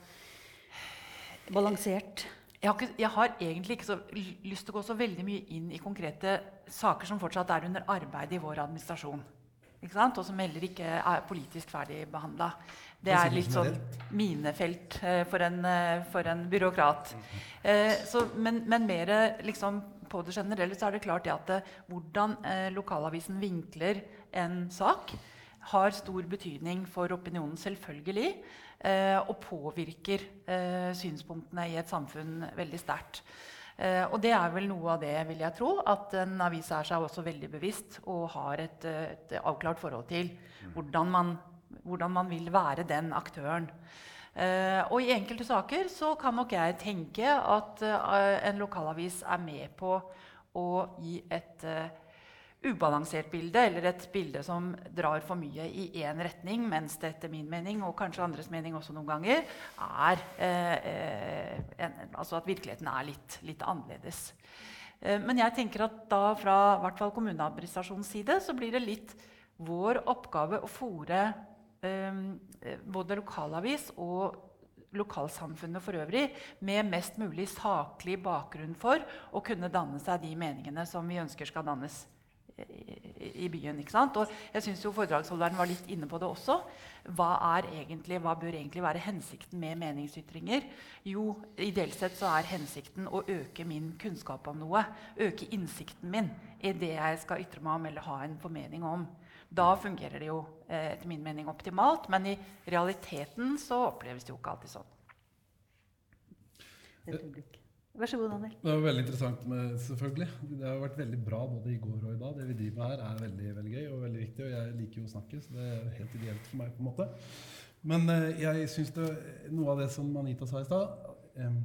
balansert? Jeg har, ikke, jeg har egentlig ikke så lyst til å gå så veldig mye inn i konkrete saker som fortsatt er under arbeid i vår administrasjon. Og som heller ikke er politisk ferdig behandla. Det er litt sånn minefelt eh, for, en, eh, for en byråkrat. Eh, så, men, men mer liksom, på det generelle så er det klart det at det, hvordan lokalavisen vinkler en sak, har stor betydning for opinionen, selvfølgelig. Og påvirker synspunktene i et samfunn veldig sterkt. Uh, og det er vel noe av det, vil jeg tro, at en avis er seg også veldig bevisst og har et, et avklart forhold til hvordan man, hvordan man vil være den aktøren. Eh, og i enkelte saker så kan nok jeg tenke at eh, en lokalavis er med på å gi et eh, ubalansert bilde, eller et bilde som drar for mye i én retning, mens det etter min mening, og kanskje andres mening også noen ganger, er eh, en, altså at virkeligheten er litt, litt annerledes. Eh, men jeg tenker at da fra hvert kommuneadministrasjonens side så blir det litt vår oppgave å fòre både lokalavis og lokalsamfunnet for øvrig med mest mulig saklig bakgrunn for å kunne danne seg de meningene som vi ønsker skal dannes i, byen. ikke sant? Og jeg synes jo Foredragsholderen var litt inne på det også. Hva, egentlig, hva bør egentlig være hensikten med meningsytringer? Jo, ideelt sett så er hensikten å øke min kunnskap om noe. Øke innsikten min i det jeg skal ytre meg om eller ha en formening om. Da fungerer det jo eh, etter min mening optimalt, men i realiteten så oppleves det jo ikke alltid sånn. Vær så god, Daniel. Det var veldig interessant, med, selvfølgelig. Det har vært veldig bra både i går og i dag. Det vi driver med her, er veldig, veldig gøy og veldig viktig. Og jeg liker jo å snakke, så det er helt ideelt for meg. på en måte. Men eh, jeg syns noe av det som Anita sa i stad, eh,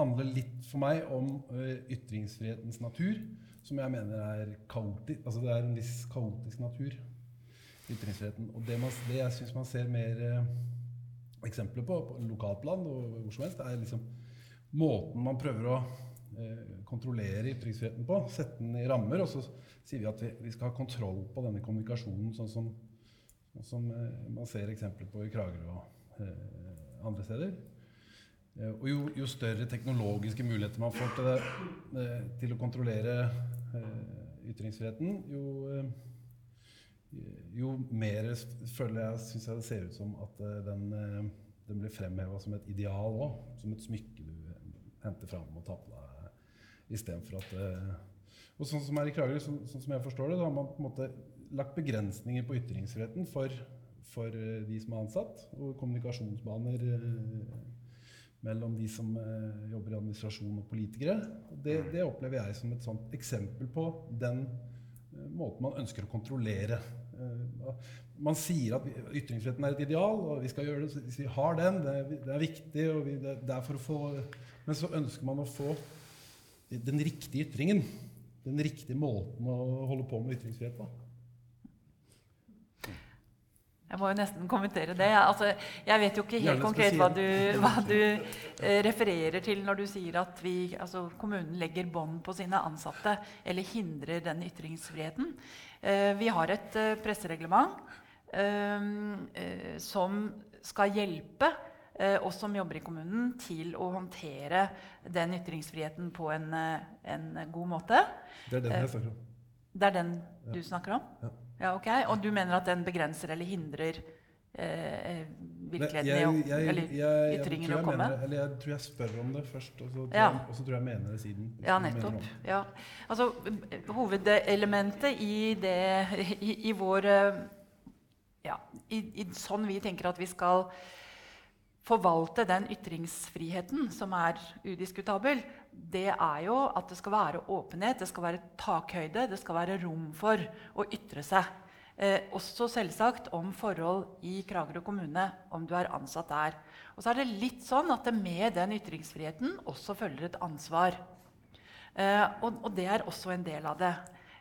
handler litt for meg om eh, ytringsfrihetens natur, som jeg mener er kaotisk. Altså det er en viss kaotisk natur, ytringsfriheten. Og det, man, det jeg syns man ser mer eh, eksempler på på lokalplan og hvor som helst, er liksom måten man prøver å eh, kontrollere ytringsfriheten på. Sette den i rammer, og så sier vi at vi, vi skal ha kontroll på denne kommunikasjonen, sånn som, sånn som eh, man ser eksempler på i Kragerø og eh, andre steder. Eh, og jo, jo, større teknologiske muligheter man får til, det, eh, til å kontrollere ytringsfriheten, jo jo mer føler jeg, syns jeg det ser ut som at den, den blir fremheva som et ideal òg. Som et smykke du henter fram og tar på deg istedenfor at eh, Og sånn som er i Kragerø, sånn, sånn, som jeg forstår det, da har man på en måte lagt begrensninger på ytringsfriheten for, for eh, de som er ansatt, og kommunikasjonsbaner eh, mellom de som eh, jobber i administrasjon og politikere. Det, det, opplever jeg som et sånt eksempel på den eh, måten man ønsker å kontrollere eh, man sier at ytringsfriheten er et ideal, og vi skal gjøre det. Hvis vi har den, det er, det er viktig, vi, det, er få Men så ønsker man å få den riktige ytringen. Den riktige måten å holde på med ytringsfrihet på. Jeg må jo nesten kommentere det. Altså, jeg vet jo ikke helt konkret hva du, hva du eh, refererer til når du sier at vi, altså, kommunen legger bånd på sine ansatte eller hindrer den ytringsfriheten. Eh, vi har et eh, pressereglement som skal hjelpe oss som jobber i kommunen, til å håndtere den ytringsfriheten på en, en god måte. Det er den jeg snakker om. Det er den du snakker om? Ja. Ja ok. Og du mener at den begrenser eller hindrer eh, virkeligheten i å Eller ytringen i å komme? Mener, eller jeg tror jeg spør om det først, og så tror, ja. jeg, tror jeg mener det siden. Ja, nettopp. Ja. Altså, hovedelementet i, det, i, i vår ja, i, i, sånn vi tenker at vi skal forvalte den ytringsfriheten som er udiskutabel, det er jo at det skal være åpenhet, det skal være takhøyde, det skal være rom for å ytre seg. Eh, også selvsagt om forhold i Kragerø kommune, om du er ansatt der. Og så er det litt sånn at det med den ytringsfriheten også følger et ansvar. Eh, og, og det er også en del av det.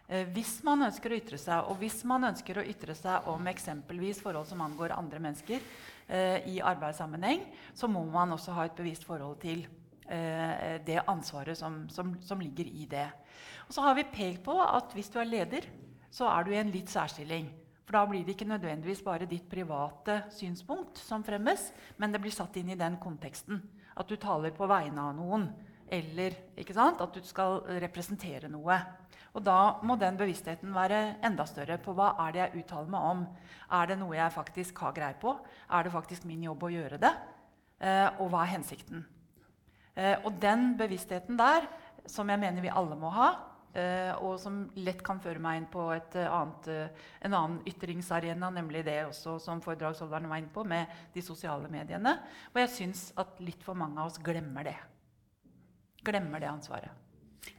Eh, hvis man ønsker å ytre seg, og hvis man ønsker å ytre seg om eksempelvis forhold som angår andre mennesker eh, i arbeidssammenheng, så må man også ha et bevisst forhold til det ansvaret som, som, som, ligger i det. Og så har vi pekt på at hvis du er leder, så er du i en litt særstilling. For da blir det ikke nødvendigvis bare ditt private synspunkt som fremmes, men det blir satt inn i den konteksten. At du taler på vegne av noen. Eller at du skal representere noe. Og da må den bevisstheten være enda større på hva er det jeg uttaler meg om. Er det noe jeg faktisk har greie på? Er det faktisk min jobb å gjøre det? Eh, og hva er hensikten? Eh, og den bevisstheten der, som jeg mener vi alle må ha, eh, og som lett kan føre meg inn på annet, eh, en annen ytringsarena, nemlig det også som foredragsholderen var inne på, med de sosiale mediene. Og jeg syns at litt for mange av oss glemmer det. Glemmer det ansvaret.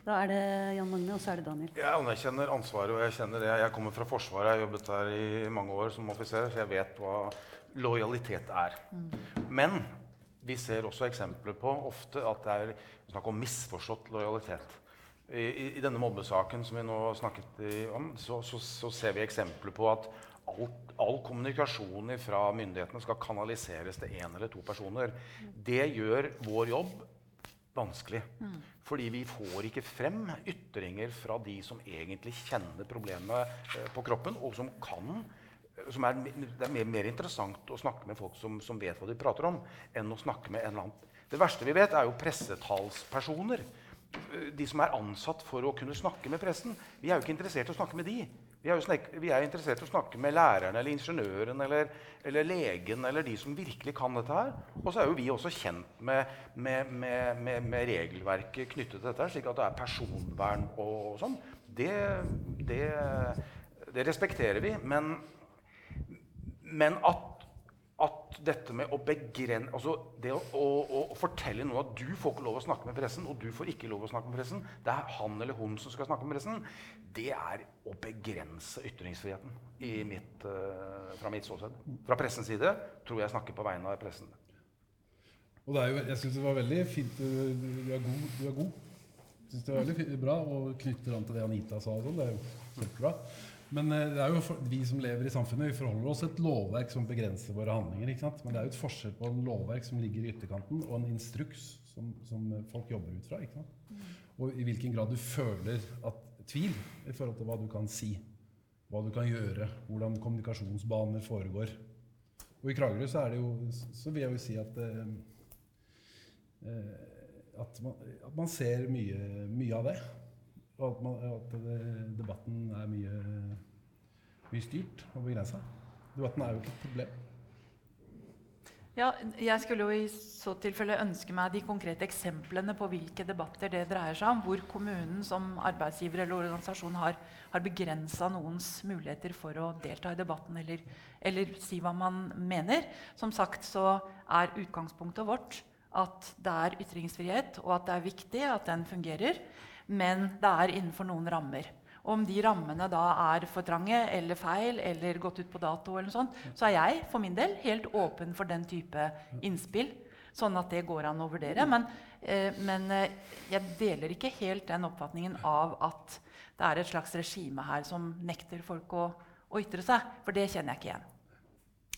Da er det Jan Magne, og så er det Daniel. Jeg anerkjenner ansvaret, og jeg kjenner det. Jeg kommer fra Forsvaret, jeg har jobbet der i mange år som offiser, så jeg vet hva lojalitet er. Mm. Men vi ser også eksempler på ofte at det er snakk om misforstått lojalitet. I, i, denne mobbesaken som vi nå snakket om, så, så, så ser vi eksempler på at all, all kommunikasjon fra myndighetene skal kanaliseres til én eller to personer. Det gjør vår jobb vanskelig. Fordi vi får ikke frem ytringer fra de som egentlig kjenner problemet eh, på kroppen, og som kan som er, det er mer, mer interessant å snakke med folk som, som vet hva de prater om, enn å snakke med en eller annen Det verste vi vet, er jo pressetalspersoner. De som er ansatt for å kunne snakke med pressen. Vi er jo ikke interessert i å snakke med de. Vi er, jo vi er interessert i å snakke med læreren eller ingeniøren eller, eller legen eller de som virkelig kan dette her. Og så er jo vi også kjent med, med, med, med regelverket knyttet til dette, slik at det er personvern og, og sånn. Det, det, det respekterer vi. Men, men at, at dette med å begrense altså Det å, å, å fortelle noen at du får ikke lov å snakke med pressen, og du får ikke lov å snakke med pressen, det er han eller hun som skal snakke med pressen, det er å begrense ytringsfriheten mitt, eh, fra mitt ståsted. Fra pressens side tror jeg snakker på vegne av pressen. Og det er jo, jeg syns det var veldig fint. Du, er god. Du er god. Synes det var veldig fint, bra og knytter an til det Anita sa. og sånn, Det er jo kjempebra. Men eh, det er jo for, vi som lever i samfunnet, vi forholder oss til et lovverk som begrenser våre handlinger. ikke sant? Men det er jo et forskjell på en lovverk som ligger i ytterkanten, og en instruks som, som folk jobber ut fra. ikke sant? Og i hvilken grad du føler at tvil i forhold til hva du kan si, hva du kan gjøre, hvordan kommunikasjonsbaner foregår. Og i Kragerø så er det jo Så vil jeg jo si at eh, eh, at, man, at man ser mye, mye av det. Og at, man, at det, debatten er mye, mye styrt og begrensa. Debatten er jo ikke et problem. Ja, jeg skulle jo i så tilfelle ønske meg de konkrete eksemplene på hvilke debatter det dreier seg om, hvor kommunen som arbeidsgiver eller organisasjon har, har begrensa noens muligheter for å delta i debatten eller, eller si hva man mener. Som sagt så er utgangspunktet vårt at det er ytringsfrihet, og at det er viktig at den fungerer, men det er innenfor noen rammer. Og om de rammene da er for trange eller feil eller gått ut på dato, eller noe sånt, så er jeg for min del helt åpen for den type innspill. Sånn at det går an å vurdere. Men, eh, men eh, jeg deler ikke helt den oppfatningen av at det er et slags regime her som nekter folk å, å ytre seg. For det kjenner jeg ikke igjen.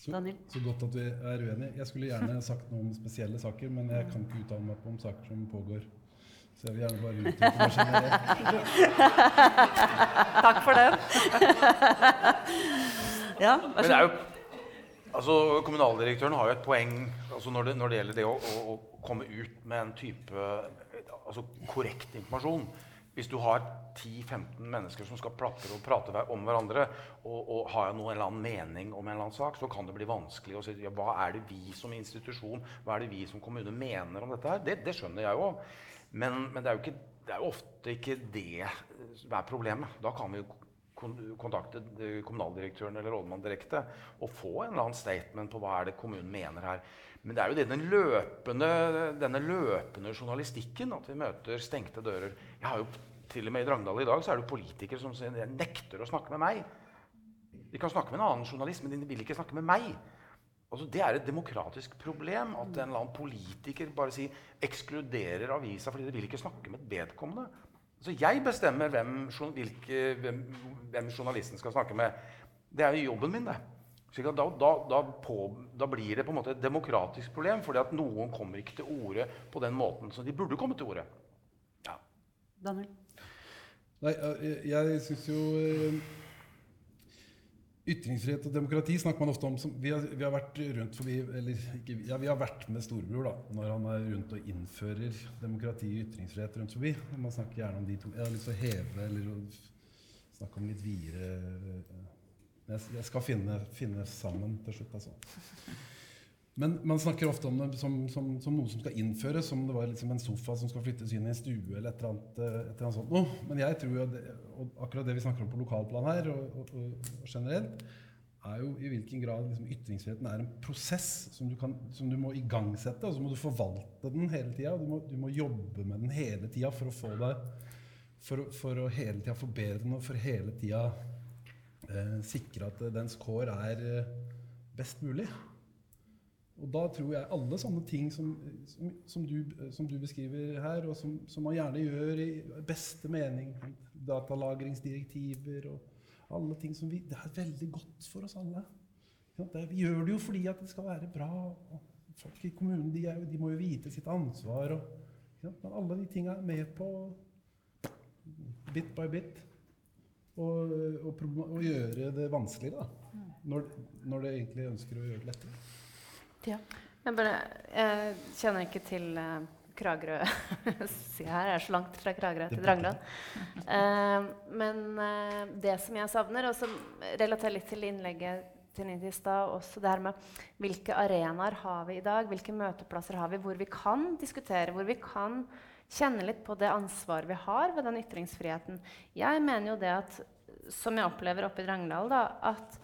Så, så godt at vi er uenige. Jeg skulle gjerne sagt noe om spesielle saker, men jeg kan ikke uttale meg om saker som pågår. Så jeg vil gjerne bare uttrykke meg generelt. Takk for den. Ja, vær så god. Altså, Kommunaldirektøren har jo et poeng altså når, det, når det gjelder det å, å, å komme ut med en type altså korrekt informasjon. Hvis du har 10-15 mennesker som skal platre og prate om hverandre, og, og har noe, en eller annen mening om en eller annen sak, så kan det bli vanskelig å si ja, hva er det vi som institusjon, hva er det vi som kommune mener om dette her. Det, det skjønner jeg jo. Men, men det, er jo ikke, det er jo ofte ikke det som er problemet. Da kan vi jo kontakte kommunaldirektøren eller rådmannen direkte og få en eller annen statement på hva er det kommunen mener her. Men det er jo det, den løpende, denne løpende journalistikken, at vi møter stengte dører. Jeg har jo til og med I Drangedal i dag så er det politikere som sier, nekter å snakke med meg. De kan snakke med en annen journalist, men de vil ikke snakke med meg. Altså, det er et demokratisk problem at en eller annen politiker bare sier, ekskluderer avisa fordi de vil ikke snakke med vedkommende. Altså, jeg bestemmer hvem, hvilke, hvem, hvem journalisten skal snakke med. Det er jo jobben min, det. Slik at da, da, da, på, da blir det på en måte et demokratisk problem, fordi at noen kommer ikke til orde på den måten som de burde komme til orde. Ja. Daniel? Nei, jeg, jeg syns jo eh, Ytringsfrihet og demokrati snakker man ofte om som Vi har, vi har vært rundt forbi Eller ikke, ja, vi har vært med storebror da, når han er rundt og innfører demokrati og ytringsfrihet rundt forbi. Man snakker gjerne om de to. Jeg har lyst til å heve eller snakke om litt videre Jeg, jeg skal finne, finne sammen til slutt, altså. Men man snakker ofte om det som, som, som noe som skal innføres, som det var liksom en sofa som skal flyttes inn i en stue eller et eller annet, eh, et eller annet sånt noe. Men jeg tror jo det, og akkurat det vi snakker om på lokalplan her, og, og, og, generelt, er jo i hvilken grad liksom, ytringsfriheten er en prosess som du, kan, som du må igangsette, og så må du forvalte den hele tida. Du, du må jobbe med den hele tida for å få det for, for å hele tida forbedre den, og for hele tida eh, sikre at dens kår er eh, best mulig. Og da tror jeg alle sånne ting som, som, som, du, som du beskriver her, og som, som man gjerne gjør i beste mening, datalagringsdirektiver og alle ting som vi Det er veldig godt for oss alle. Vi gjør det jo fordi at det skal være bra. og Folk i kommunen de, er, de må jo vite sitt ansvar. Og, Men alle de tinga er med på bit by bit proble- gjøre det vanskeligere. Da. Når, når det egentlig ønsker å gjøre det lettere. Jeg bare jeg kjenner ikke til eh, Kragerø. [laughs] Se her, jeg er så langt fra Kragerø til Drangedal. Eh, men eh, det som jeg savner, og som relaterer litt til innlegget til Nidhi i stad, også det her med hvilke arenaer har vi i dag, hvilke møteplasser har vi hvor vi kan diskutere, hvor vi kan kjenne litt på det ansvaret vi har ved den ytringsfriheten. Jeg mener jo det at, som jeg opplever oppe i Drangedal, da, at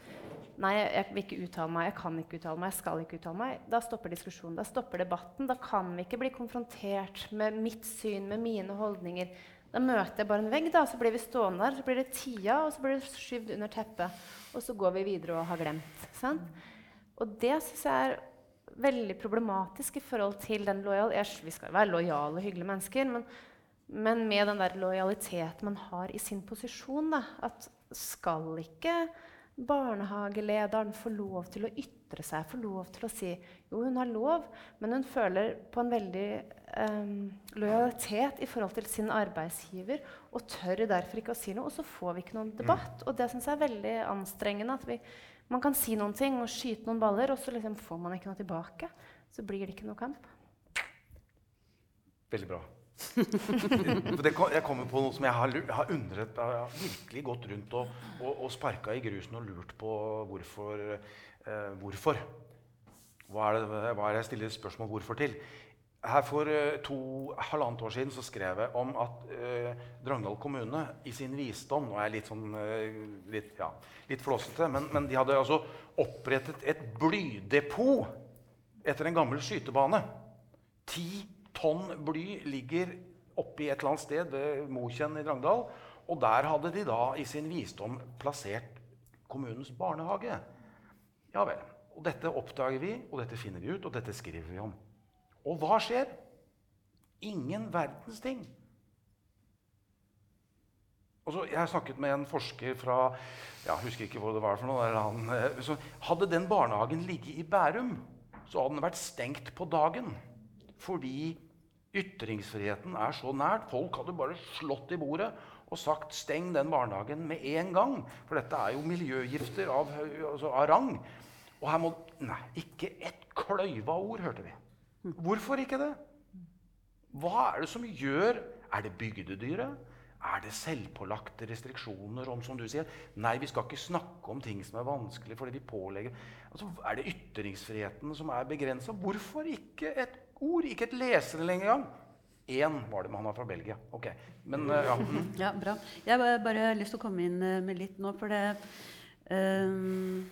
Nei, jeg, vil ikke uttale meg, jeg kan ikke uttale meg, jeg skal ikke uttale meg. Da stopper diskusjonen, da stopper debatten. Da kan vi ikke bli konfrontert med mitt syn, med mine holdninger. Da møter jeg bare en vegg, da, så blir vi stående der, så blir det tida, og så blir det skyvd under teppet. Og så går vi videre og har glemt. Sant? Og det syns jeg er veldig problematisk i forhold til den lojal... Vi skal være lojale og hyggelige mennesker, men, men med den der lojaliteten man har i sin posisjon, da, at skal ikke barnehagelederen få lov til å ytre seg, få lov til å si jo, hun har lov, men hun føler på en veldig um, lojalitet i forhold til sin arbeidsgiver og tør derfor ikke å si noe. Og så får vi ikke noen debatt. Og det syns jeg er veldig anstrengende. at vi, Man kan si noen ting og skyte noen baller, og så liksom får man ikke noe tilbake. Så blir det ikke noe kamp. Veldig bra. [laughs] Det jeg kommer på noe som jeg har, har undret Jeg har virkelig gått rundt og, og, og sparka i grusen og lurt på hvorfor. Eh, hvorfor. Hva er, det, hva er det jeg stiller spørsmål hvorfor til? Her For eh, to halvannet år siden så skrev jeg om at eh, Drangedal kommune i sin visdom Nå er jeg litt sånn eh, litt, ja, litt flåsete, men, men de hadde altså opprettet et blydepot etter en gammel skytebane. Ti tonn bly ligger oppi et eller annet sted ved Mokjenn i Drangedal. Og der hadde de da i sin visdom plassert kommunens barnehage. Ja vel. Og dette oppdager vi, og dette finner vi ut, og dette skriver vi om. Og hva skjer? Ingen verdens ting. Så, jeg har snakket med en forsker fra jeg husker ikke hvor det var for noe. Han, eh, så hadde den barnehagen ligget i Bærum, så hadde den vært stengt på dagen. Fordi ytringsfriheten er så nært. Folk hadde bare slått i bordet og sagt 'steng den barnehagen med en gang'. For dette er jo miljøgifter av, altså av rang. Og her må Nei, ikke et kløyva ord, hørte vi. Hvorfor ikke det? Hva er det som gjør Er det bygdedyret? Er det selvpålagte restriksjoner om som du sier, nei, vi skal ikke snakke om ting som er vanskelig fordi vi pålegger altså, Er det ytringsfriheten som er begrensa? Hvorfor ikke et ord? Ikke et leserinnlegg engang. Én var det, men han var fra Belgia. Ok, men eh, ja. mm. [laughs] Ja, bra. Jeg har bare lyst til å komme inn eh, med litt nå, for det um,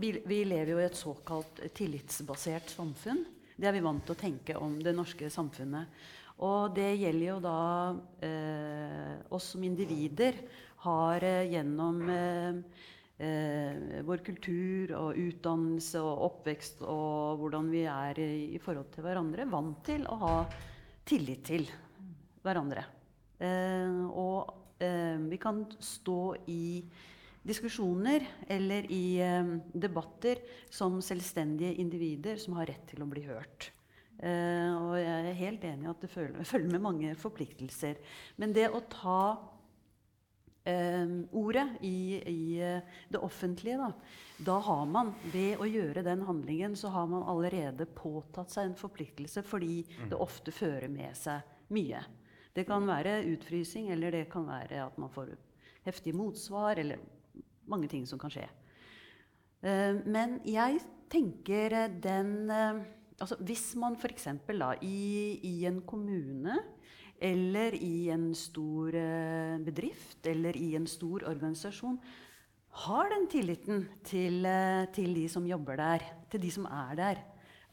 vi, vi lever jo i et såkalt tillitsbasert samfunn. Det er vi vant til å tenke om det norske samfunnet. Og det gjelder jo da eh, oss som individer har eh, gjennom eh, eh, vår kultur og utdannelse og oppvekst og hvordan vi er i, i forhold til hverandre, vant til å ha tillit til hverandre. Eh, og eh, vi kan stå i diskusjoner eller i eh, debatter som selvstendige individer som har rett til å bli hørt. Eh, og jeg er helt enig i at det følger, [laughs] følger med mange forpliktelser. Men det å ta ordet i, i eh, det offentlige, da, da har man ved å gjøre den handlingen, så har man allerede påtatt seg en forpliktelse fordi det ofte fører med seg mye. Det kan være utfrysing, eller det kan være at man får heftig motsvar, eller mange ting som kan skje. Eh, men jeg tenker eh, den eh, altså Hvis man f.eks. I, i en kommune eller i en stor eh, bedrift eller i en stor organisasjon har den tilliten til, eh, til de som jobber der, til de som er der,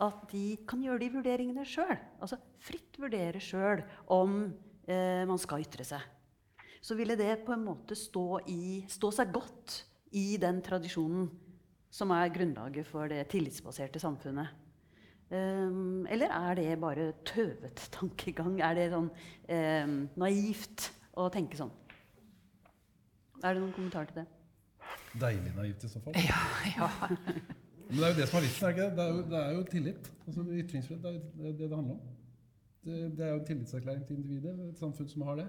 at de kan gjøre de vurderingene sjøl. Altså fritt vurdere sjøl om eh, man skal ytre seg så ville det på en måte stå, i, stå seg godt i den tradisjonen som er grunnlaget for det tillitsbaserte samfunnet. Um, eller er det bare tøvet tankegang? Er det sånn um, naivt å tenke sånn? Er det noen kommentar til det? Deilig naivt i så fall. Ja, ja. [laughs] Men det er jo det som er vitsen. er det ikke det? Det er jo, det er jo tillit. Altså, ytringsfrihet det er jo det det handler om. Det, det er jo en tillitserklæring til individet, et samfunn som har det.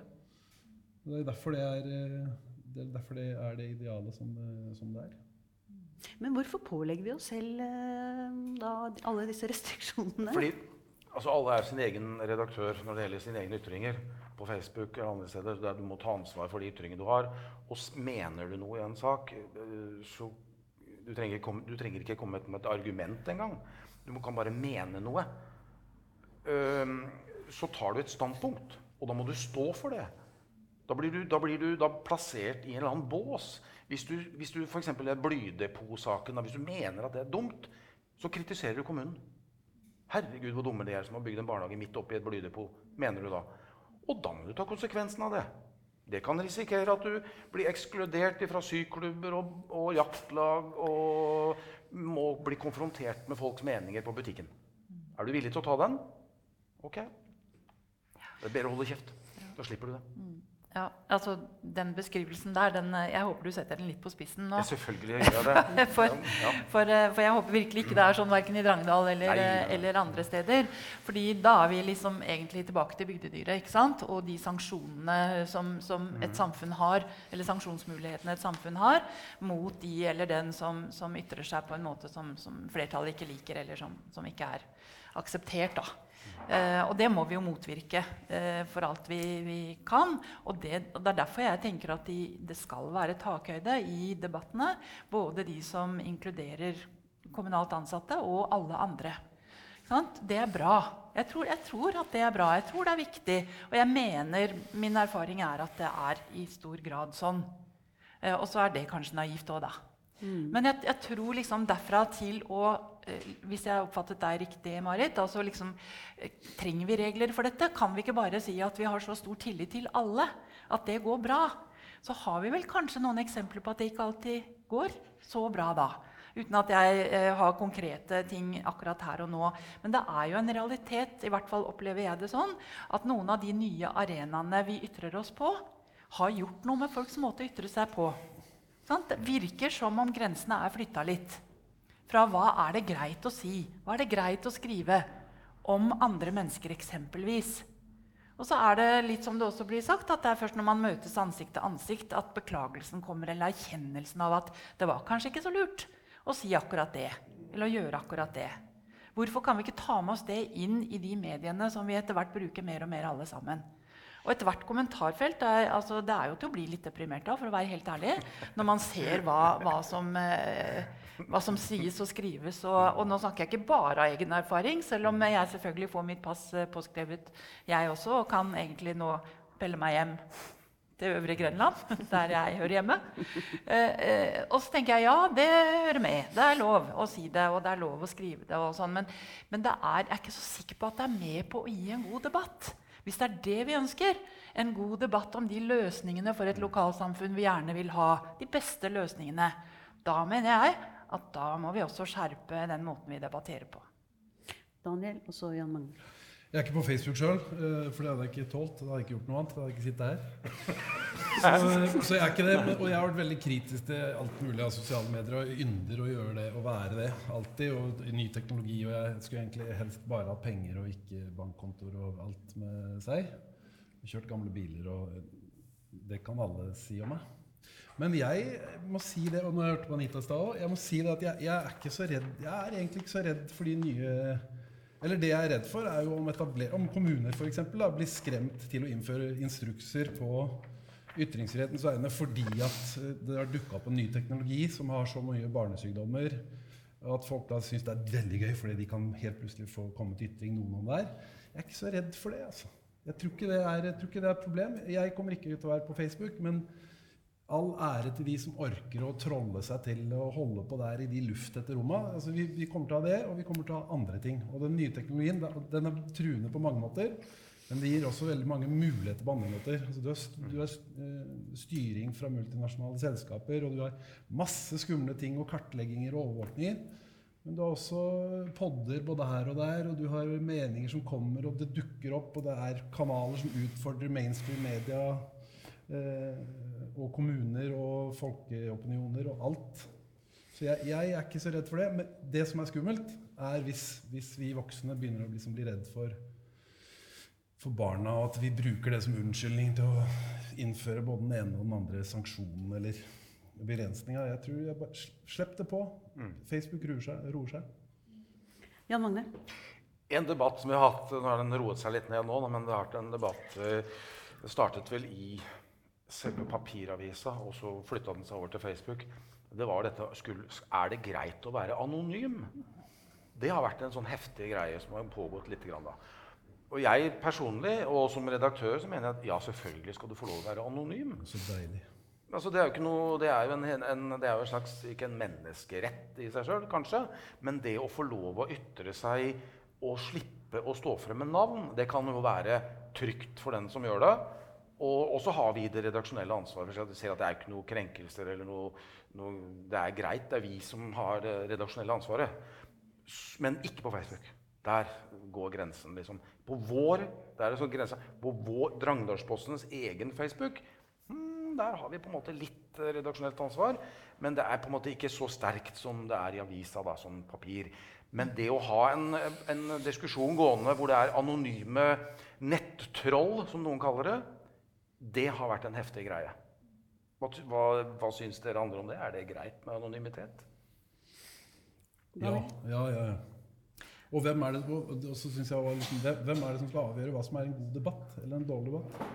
Og det er derfor det er eh, det, er derfor det, er det idealet som det, som det er. Men hvorfor pålegger vi oss selv eh, da, alle disse restriksjonene? Fordi altså, alle er sin egen redaktør når det gjelder sine egne ytringer. På Facebook eller andre steder. Der du må ta ansvar for de ytringene du har. Og mener du noe i en sak, eh, så du trenger, du trenger ikke komme med et argument engang. Du kan bare mene noe. Så tar du et standpunkt, og da må du stå for det. Da blir du, da blir du da plassert i en eller annen bås. Hvis du, hvis du f.eks. blydepot-saken, hvis du mener at det er dumt, så kritiserer du kommunen. Herregud, hvor dumme de er som har bygd en barnehage midt oppi et blydepot, mener du da. Og da må du ta konsekvensen av det. Det kan risikere at du blir ekskludert fra syklubber og, og jaktlag og må bli konfrontert med folks meninger på butikken. Er du villig til å ta den? Ok. Det er bedre å holde kjeft. Da slipper du det. Ja, altså Den beskrivelsen der, den, eh, jeg håper du setter den litt på spissen nå. Ja, selvfølgelig gjør jeg det. [laughs] For, Ja. for, eh, for jeg håper virkelig ikke det er sånn verken i Drangedal eller, Nei, nei, eh, eller andre steder. Fordi da er vi liksom egentlig tilbake til bygdedyret ikke sant? og de sanksjonene som, som et samfunn har, eller sanksjonsmulighetene et samfunn har, mot de eller den som, som ytrer seg på en måte som, som flertallet ikke liker, eller som, som ikke er akseptert. da. Eh, og det må vi jo motvirke eh, for alt vi, vi kan. Og det, og det er derfor jeg tenker at de, det skal være takhøyde i debattene. Både de som inkluderer kommunalt ansatte, og alle andre. Det er bra. Jeg tror, jeg tror at det er bra. Jeg tror det er viktig. Og jeg mener, min erfaring er at det er i stor grad sånn. Eh, og så er det kanskje naivt òg, da. Men jeg, jeg tror liksom derfra til å eh, Hvis jeg oppfattet deg riktig, Marit, altså liksom, eh, trenger vi regler for dette? Kan vi ikke bare si at vi har så stor tillit til alle at det går bra? Så har vi vel kanskje noen eksempler på at det ikke alltid går så bra da. Uten at jeg eh, har konkrete ting akkurat her og nå. Men det er jo en realitet, i hvert fall opplever jeg det sånn, at noen av de nye arenaene vi ytrer oss på, har gjort noe med folks måte å ytre seg på. Det virker som om grensene er flytta litt. Fra hva er det greit å si, hva er det greit å skrive om andre mennesker eksempelvis. Og så er det litt som det også blir sagt, at det er først når man møtes ansikt til ansikt, at beklagelsen kommer, eller erkjennelsen av at det var kanskje ikke så lurt å si akkurat det, eller å gjøre akkurat det. Hvorfor kan vi ikke ta med oss det inn i de mediene som vi etter hvert bruker mer og mer alle sammen? Og ethvert kommentarfelt er, altså, det er jo til å bli litt deprimert av, for å være helt ærlig, når man ser hva, hva, som, eh, hva som sies og skrives. Og, og nå snakker jeg ikke bare av egen erfaring, selv om jeg selvfølgelig får mitt pass eh, påskrevet, jeg også, og kan egentlig nå pelle meg hjem til Øvre Grenland, [laughs] der jeg hører hjemme. Eh, eh, og så tenker jeg ja, det hører med. Det er lov å si det, og det er lov å skrive det. og sånn, Men, men er, jeg er ikke så sikker på at det er med på å gi en god debatt. Hvis det er det vi ønsker, en god debatt om de løsningene for et lokalsamfunn vi gjerne vil ha, de beste løsningene, da mener jeg at da må vi også skjerpe den måten vi debatterer på. Daniel, og så Jan Magne. Jeg er ikke på Facebook sjøl, for det hadde jeg ikke tålt. Da hadde jeg ikke gjort noe annet. Da hadde jeg ikke sittet her. [laughs] Så, så jeg er ikke det. Og jeg har vært veldig kritisk til alt mulig av sosiale medier og ynder å gjøre det og være det alltid. Og ny teknologi. Og jeg skulle egentlig helst bare hatt penger og ikke bankkontoer og alt med seg. Kjørt gamle biler og Det kan alle si om meg. Men jeg må si det, og nå har jeg hørt på Anita i stad òg, jeg må si det at jeg, jeg er ikke så redd Jeg er egentlig ikke så redd for de nye eller det jeg er redd for, er jo om, etabler, om kommuner for eksempel, da, blir skremt til å innføre instrukser på ytringsfrihetens vegne fordi at eh, det har dukka opp en ny teknologi som har så mye barnesykdommer. At folk da syns det er veldig gøy fordi de kan helt plutselig få komme til ytring noen om der. Jeg er ikke så redd for det. altså. Jeg tror ikke det er, jeg ikke det er et problem. Jeg kommer ikke til å være på Facebook, men all ære til de som orker å trolle seg til å holde på der i de lufttette romma. Altså, vi, vi kommer til å ha det, og vi kommer til å ha andre ting. Og den nye teknologien den er truende på mange måter, men det gir også veldig mange muligheter på andre måter. Altså, du har, du har eh, styring fra multinasjonale selskaper, og du har masse skumle ting og kartlegginger og overvåkninger. Men du har også podder både her og der, og du har meninger som kommer, og det dukker opp, og det er kanaler som utfordrer mainstream media, eh, og kommuner og folkeopinioner og alt. Så jeg, jeg er ikke så redd for det. Men det som er skummelt, er hvis, hvis vi voksne begynner å liksom bli redd for for barna, og at vi bruker det som unnskyldning til å innføre både den ene og den andre sanksjonen eller begrensninga. Jeg tror jeg bare sl- Slipp det på. Facebook roer seg. Roer seg. Jan Magne? En debatt som vi har hatt Nå har den roet seg litt ned nå, men det har vært en debatt eh, Det startet vel i selve papiravisa, og så flytta den seg over til Facebook. Det var dette skulle, Er det greit å være anonym? Det har vært en sånn heftig greie som har pågått litt. Grann, da. Og jeg personlig, og som redaktør, så mener jeg at ja, selvfølgelig skal du få lov å være anonym. Så deilig. Altså, det er jo ikke noe, det er jo en, en, det er jo en slags, ikke en menneskerett i seg sjøl, kanskje, men det å få lov å ytre seg og slippe å stå frem med navn, det kan jo være trygt for den som gjør det. Og, og så har vi det redaksjonelle ansvaret for å se at det er ikke noe krenkelser eller noe, noe Det er greit, det er vi som har det redaksjonelle ansvaret. Men ikke på Facebook. Der går grensen, liksom. På vår, der er sånn på vår, Drangdalspostens egen Facebook Hmm, der har vi på en måte litt eh, redaksjonelt ansvar, men det er på en måte ikke så sterkt som det er i avisa, da, som papir. Men det å ha en, en diskusjon gående hvor det er anonyme nettroll, som noen kaller det, det har vært en heftig greie. Hva, hva, hva syns dere andre om det? Er det greit med anonymitet? Ja, ja, ja. ja. Og hvem er det, og og så synes jeg, var liksom, hvem- hvem er det som skal avgjøre hva som er en god debatt eller en dårlig debatt?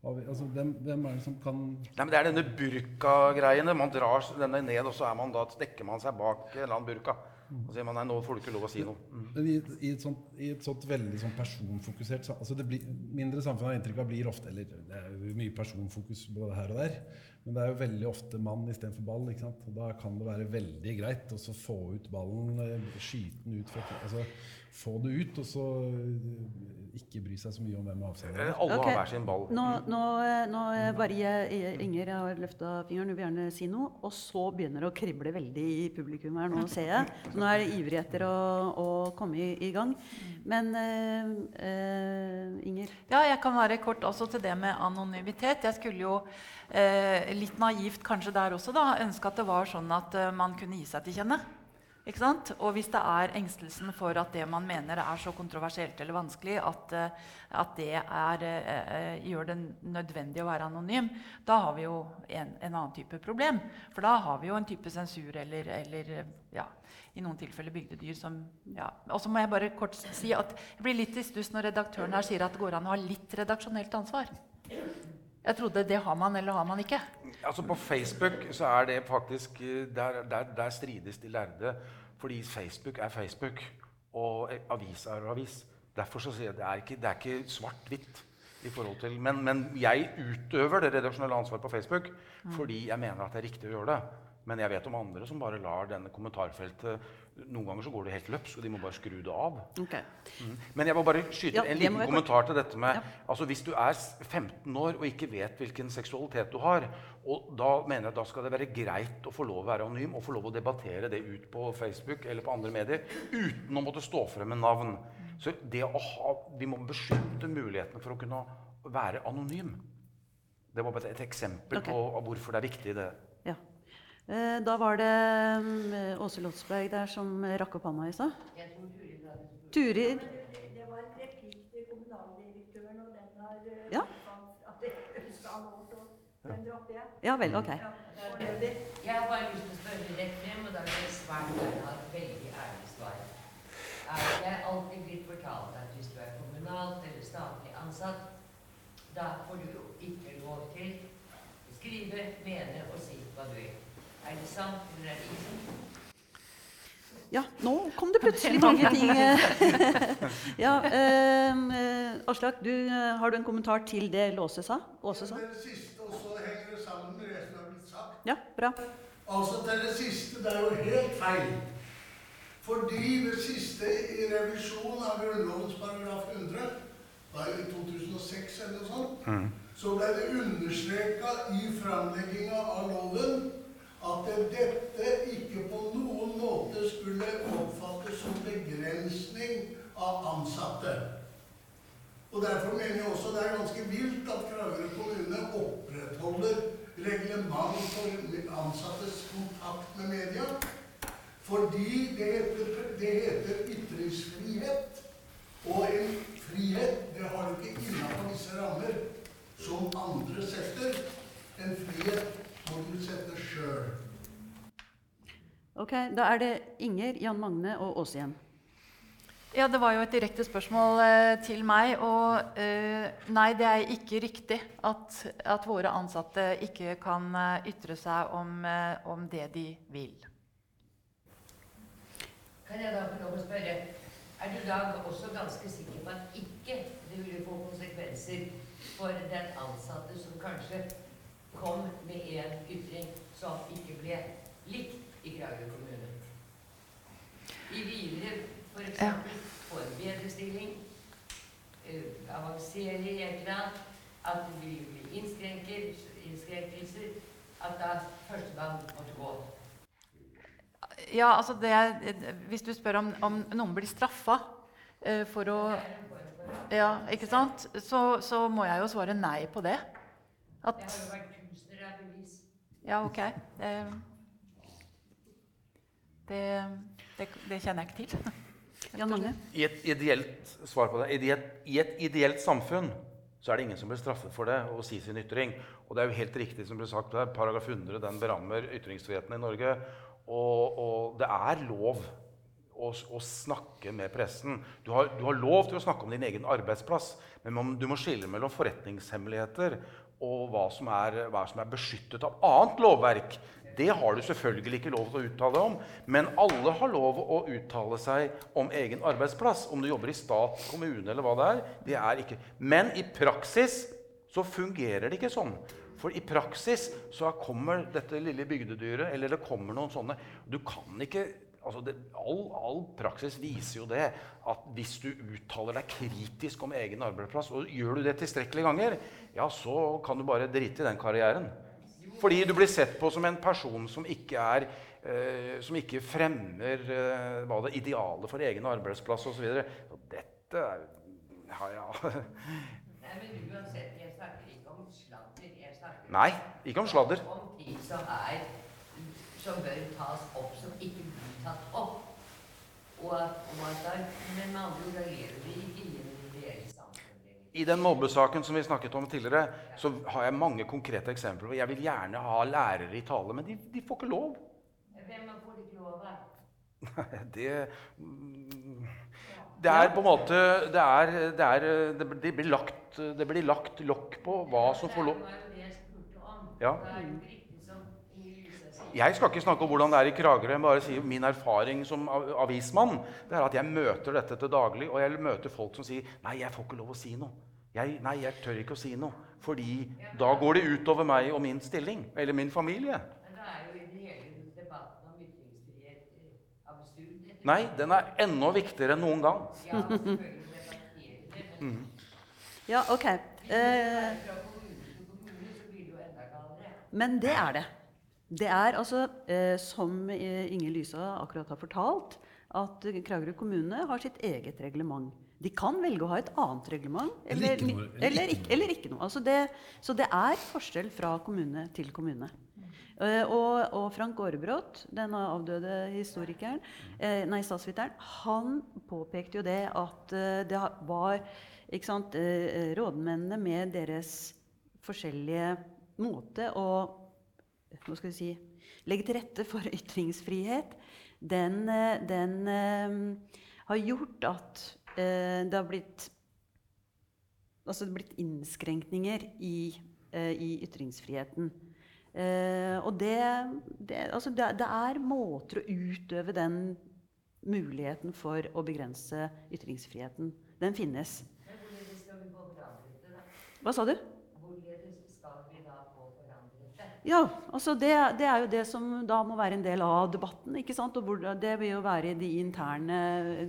Altså, hvem, hvem er det som kan Nei, men Det er denne burka-greiene. Man drar denne ned, og så er man da, dekker man seg bak en eller annen burka. Og sier man nei, nå får du ikke lov å si noe. Mm. I, i, et sånt, I et sånt veldig sånn personfokusert altså blir, Mindre samfunn har inntrykk av blir ofte Eller det er mye personfokus både her og der. Men det er jo veldig ofte mann istedenfor ball. ikke sant? Og da kan det være veldig greit å få ut ballen, eh, skyte den ut altså, Få det ut, og så eh, ikke bry seg så mye om hvem avsender er. Alle okay. har hver sin ball. Nå, nå, eh, nå eh, bare jeg, Inger har løfta fingeren, hun vil gjerne si noe. Og så begynner det å krible veldig i publikum her, nå ser jeg. Så nå er det ivrig etter å, å komme i, i gang. Men eh, eh, Inger? Ja, jeg kan være kort også til det med anonymitet. Jeg skulle jo eh, litt naivt kanskje der også da, ønske at det var sånn at eh, man kunne gi seg til kjenne. Ikke sant? Og hvis det er engstelsen for at det man mener er så kontroversielt eller vanskelig, at, eh, at det er, eh, gjør det nødvendig å være anonym, da har vi jo en, en annen type problem. For da har vi jo en type sensur eller, eller ja, i noen tilfeller bygdedyr som ja. Og så må jeg bare kort si at jeg blir litt i stuss når redaktøren her sier at det går an å ha litt redaksjonelt ansvar. Jeg trodde det har man, eller har man ikke. Altså På Facebook så er det faktisk eh, Der, der, der strides de lærde. Fordi Facebook er Facebook, og eh, avis er avis. Derfor så sier jeg det er ikke, det er ikke svart-hvitt. i forhold til, men, men jeg utøver det redaksjonelle ansvaret på Facebook fordi jeg mener at det er riktig å gjøre det. Men jeg vet om andre som bare lar denne kommentarfeltet Noen ganger så går det helt løpsk, og de må bare skru det av. Okay. Mm. Men jeg må bare skyte Ja, en liten kommentar til dette med Ja. altså Hvis du er 15 år og ikke vet hvilken seksualitet du har, og da mener jeg da skal det være greit å få lov å være anonym og få lov å debattere det ut på Facebook eller på andre medier uten å måtte stå frem med navn. Så ha, Vi må beskytte mulighetene for å kunne være anonym. Det var bare et eksempel okay. på hvorfor det er viktig. det. Eh, Da var det mm, Åse Lotsberg der som rakk opp hånda i stad. Turid. Det var en replikk til kommunaldirektøren, og den har eh, Ja. jeg. Ja vel, ok. Jeg har bare lyst til å spørre rett frem, og da vil jeg svært gjerne ha et veldig ærlig svar. Er det alltid blitt fortalt at hvis du er kommunalt eller statlig ansatt, da får du jo ikke lov til å skrive, mene og si hva du vil. Er det sant, eller er det ikke sant? Ja, nå kom det plutselig mange ting. [laughs] ja, eh, eh, Aslak, du, eh, har du en kommentar til det Låse sa? Åse sa? Det siste, og så henger det sammen med det som er blitt sagt. Ja, bra. Altså til det siste, det er jo helt feil. Fordi det siste i revisjon av Grunnlovens paragraf 100, da i 2006 eller noe sånt, så ble det understreka i framlegginga av loven at dette ikke på noen måte skulle oppfattes som begrensning av ansatte. Og Derfor mener jeg også det er ganske vilt at Kragerø kommune opprettholder reglement for ansattes kontakt med media. Fordi det heter, det heter ytringsfrihet. Og en frihet, det har du ikke innenfor visse rammer som andre setter. En frihet må du sette sjøl. Ok, Da er det Inger, Jan Magne og Åse igjen. Ja, Det var jo et direkte spørsmål eh, til meg. Og eh, nei, det er ikke riktig at, at våre ansatte ikke kan eh, ytre seg om, eh, om det de vil. Kan jeg da få lov å spørre, er du da også ganske sikker på at ikke det ville få konsekvenser for den ansatte som kanskje kom med en ytring som ikke ble likt i Kragerø kommune? I videre f.eks. få en bedre stilling, eh, avansere i et eller annet, at det ville bli innskrenkelser, at da førstemann måtte gå. Ja, altså det, Hvis du spør om, om noen blir straffa eh, for å Ja, ikke sant? Så, så må jeg jo svare nei på det. At Det har jo vært tusener av bevis. Ja, OK. Det, det, det, det kjenner jeg ikke til. Jan Magne? I et ideelt svar på det, i et, I et ideelt samfunn så er det ingen som blir straffet for det å si sin ytring. Og det er jo helt riktig som ble sagt der, paragraf 100 den berammer ytringsfriheten i Norge. Og, og det er lov å, å snakke med pressen. Du har, du har lov til å snakke om din egen arbeidsplass, men man, du må skille mellom forretningshemmeligheter og hva som, er, hva som er beskyttet av annet lovverk. Det har du selvfølgelig ikke lov til å uttale om, men alle har lov å uttale seg om egen arbeidsplass. Om du jobber i stat, kommune eller hva det er. det er ikke. Men i praksis så fungerer det ikke sånn. For i praksis så kommer dette lille bygdedyret, eller det kommer noen sånne Du kan ikke altså det, all, all praksis viser jo det at hvis du uttaler deg kritisk om egen arbeidsplass, og gjør du det tilstrekkelige ganger, ja, så kan du bare drite i den karrieren. Fordi du blir sett på som en person som ikke, er, eh, som ikke fremmer eh, det idealet for egen arbeidsplass osv. Dette er ja, ja. Nei, men uansett, jeg snakker ikke om sladder. Jeg snakker Nei, ikke om sladder. om ting som er som bør tas opp, som ikke blir tatt opp. Og og da, men med andre ord, da lever vi ikke i en ideell samfunn. I den mobbesaken som vi snakket om tidligere, så har jeg mange konkrete eksempler. Jeg vil gjerne ha lærere i tale, men de, de får ikke lov. Hvem får ikke lov av? [laughs] Det mm, Det er på en måte Det, er, det, er, det, blir- lagt, det blir lagt lokk på hva som får lov jo det. Ja. Er jo riktig som Inger Lise sier. Jeg skal ikke snakke om hvordan det er i Kragerø. Jeg bare sier min erfaring som avismann det er at jeg møter dette til daglig. Og jeg møter folk som sier 'Nei, jeg får ikke lov å si noe'. Jeg, 'Nei, jeg tør ikke å si noe'. Fordi da går det utover meg og min stilling. Eller min familie. Men da er jo hele debatten om ytringsfrihet eh, absurd. Nei, den er enda viktigere enn noen gang. Ja, men Ja, ok. Eh, men det er det. Det er altså, eh, som eh, Inger Lysa akkurat har fortalt, at Kragerø kommune har sitt eget reglement. De kan velge å ha et annet reglement. Eller ikke noe, eller Eller, ikke noe. eller ikke noe. Altså det, så det er forskjell fra kommune til kommune. Eh, og, og Frank Aarebrot, den avdøde historikeren, eh, nei, statsviteren, han påpekte jo det at det var sant, rådmennene med deres forskjellige måte å hva skal vi si, legge til rette for ytringsfrihet, den, eh, den uh, har gjort at uh, det har blitt altså det har blitt innskrenkninger i, uh, i ytringsfriheten. Og det, det, altså det, det er måter å utøve den muligheten for å begrense ytringsfriheten. Den finnes. Hva sa du? Hvorledes skal vi da få forandret det? Ja, altså det, det er jo det som da må være en del av debatten. ikke sant? Og det vil jo være i de interne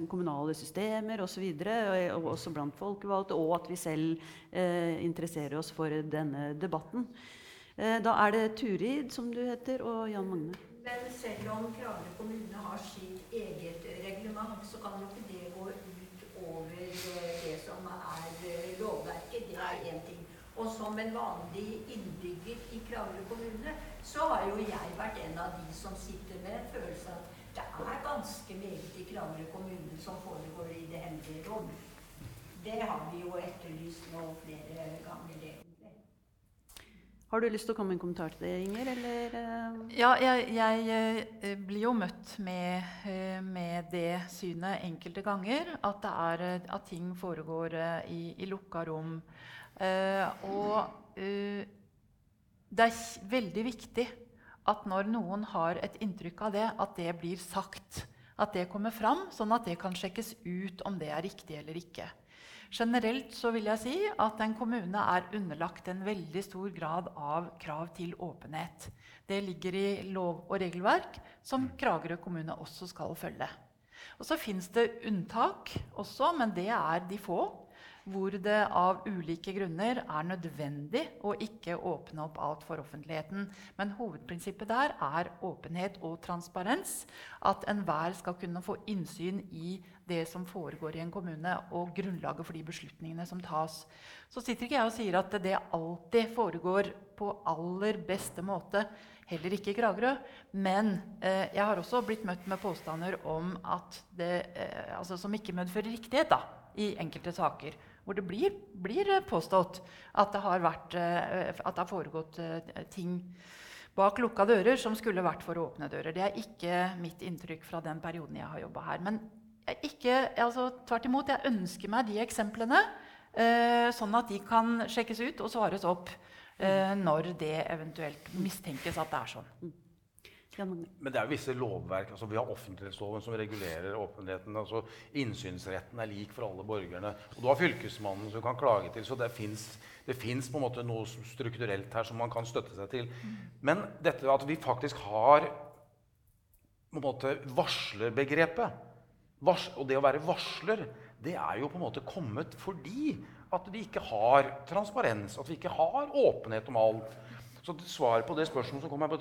kommunale systemer osv. Og, og også blant folkevalgte, og at vi selv eh, interesserer oss for denne debatten. Eh, da er det Turid, som du heter, og Jan Magne. Men selv om Kragerø kommune har sitt eget reglement, så kan jo ikke det gå ut over eh, det som er eh, lovverket. Det er ting. Og som en vanlig innbygger i Kragerø kommune, så har jo jeg vært en av de som sitter med en følelse av at det er ganske meget i Kragerø kommune som foregår i det hemmelige rom. Det har vi jo etterlyst nå flere ganger. egentlig. Har du lyst til å komme med en kommentar til det, Inger? Eller, eh? Ja, jeg, jeg eh, blir jo møtt med, eh, med det synet enkelte ganger. At, det er, at ting foregår i, i lukka rom. Eh, og eh, det er veldig viktig at når noen har et inntrykk av det, at det blir sagt. At det kommer fram, sånn at det kan sjekkes ut om det er riktig eller ikke. Generelt så vil jeg si at en kommune er underlagt en veldig stor grad av krav til åpenhet. Det ligger i lov og regelverk som Kragerø kommune også skal følge. Og Så fins det unntak også, men det er de få. Hvor det av ulike grunner er nødvendig å ikke åpne opp alt for offentligheten. Men hovedprinsippet der er åpenhet og transparens. At enhver skal kunne få innsyn i det som foregår i en kommune, og grunnlaget for de beslutningene som tas. Så sitter ikke jeg og sier at det alltid foregår på aller beste måte. Heller ikke i Kragerø. Men eh, jeg har også blitt møtt med påstander om at det, eh, altså som ikke medfører riktighet da, i enkelte saker. Hvor det blir, blir eh, påstått at det har, vært, eh, at det har foregått eh, ting bak lukka dører som skulle vært for åpne dører. Det er ikke mitt inntrykk fra den perioden jeg har jobba her. Men ikke, altså, tvert imot, jeg ønsker meg de eksemplene, eh, sånn at de kan sjekkes ut og svares opp eh, når det eventuelt mistenkes at det er sånn. Men det er jo visse lovverk. altså Vi har offentlighetsloven som regulerer åpenheten. altså Innsynsretten er lik for alle borgerne. Og du har Fylkesmannen som kan klage til. Så det fins noe strukturelt her som man kan støtte seg til. Men dette at vi faktisk har på en måte varslerbegrepet vars, Og det å være varsler, det er jo på en måte kommet fordi at vi ikke har transparens, at vi ikke har åpenhet om alt. Så svaret på det spørsmålet som kom her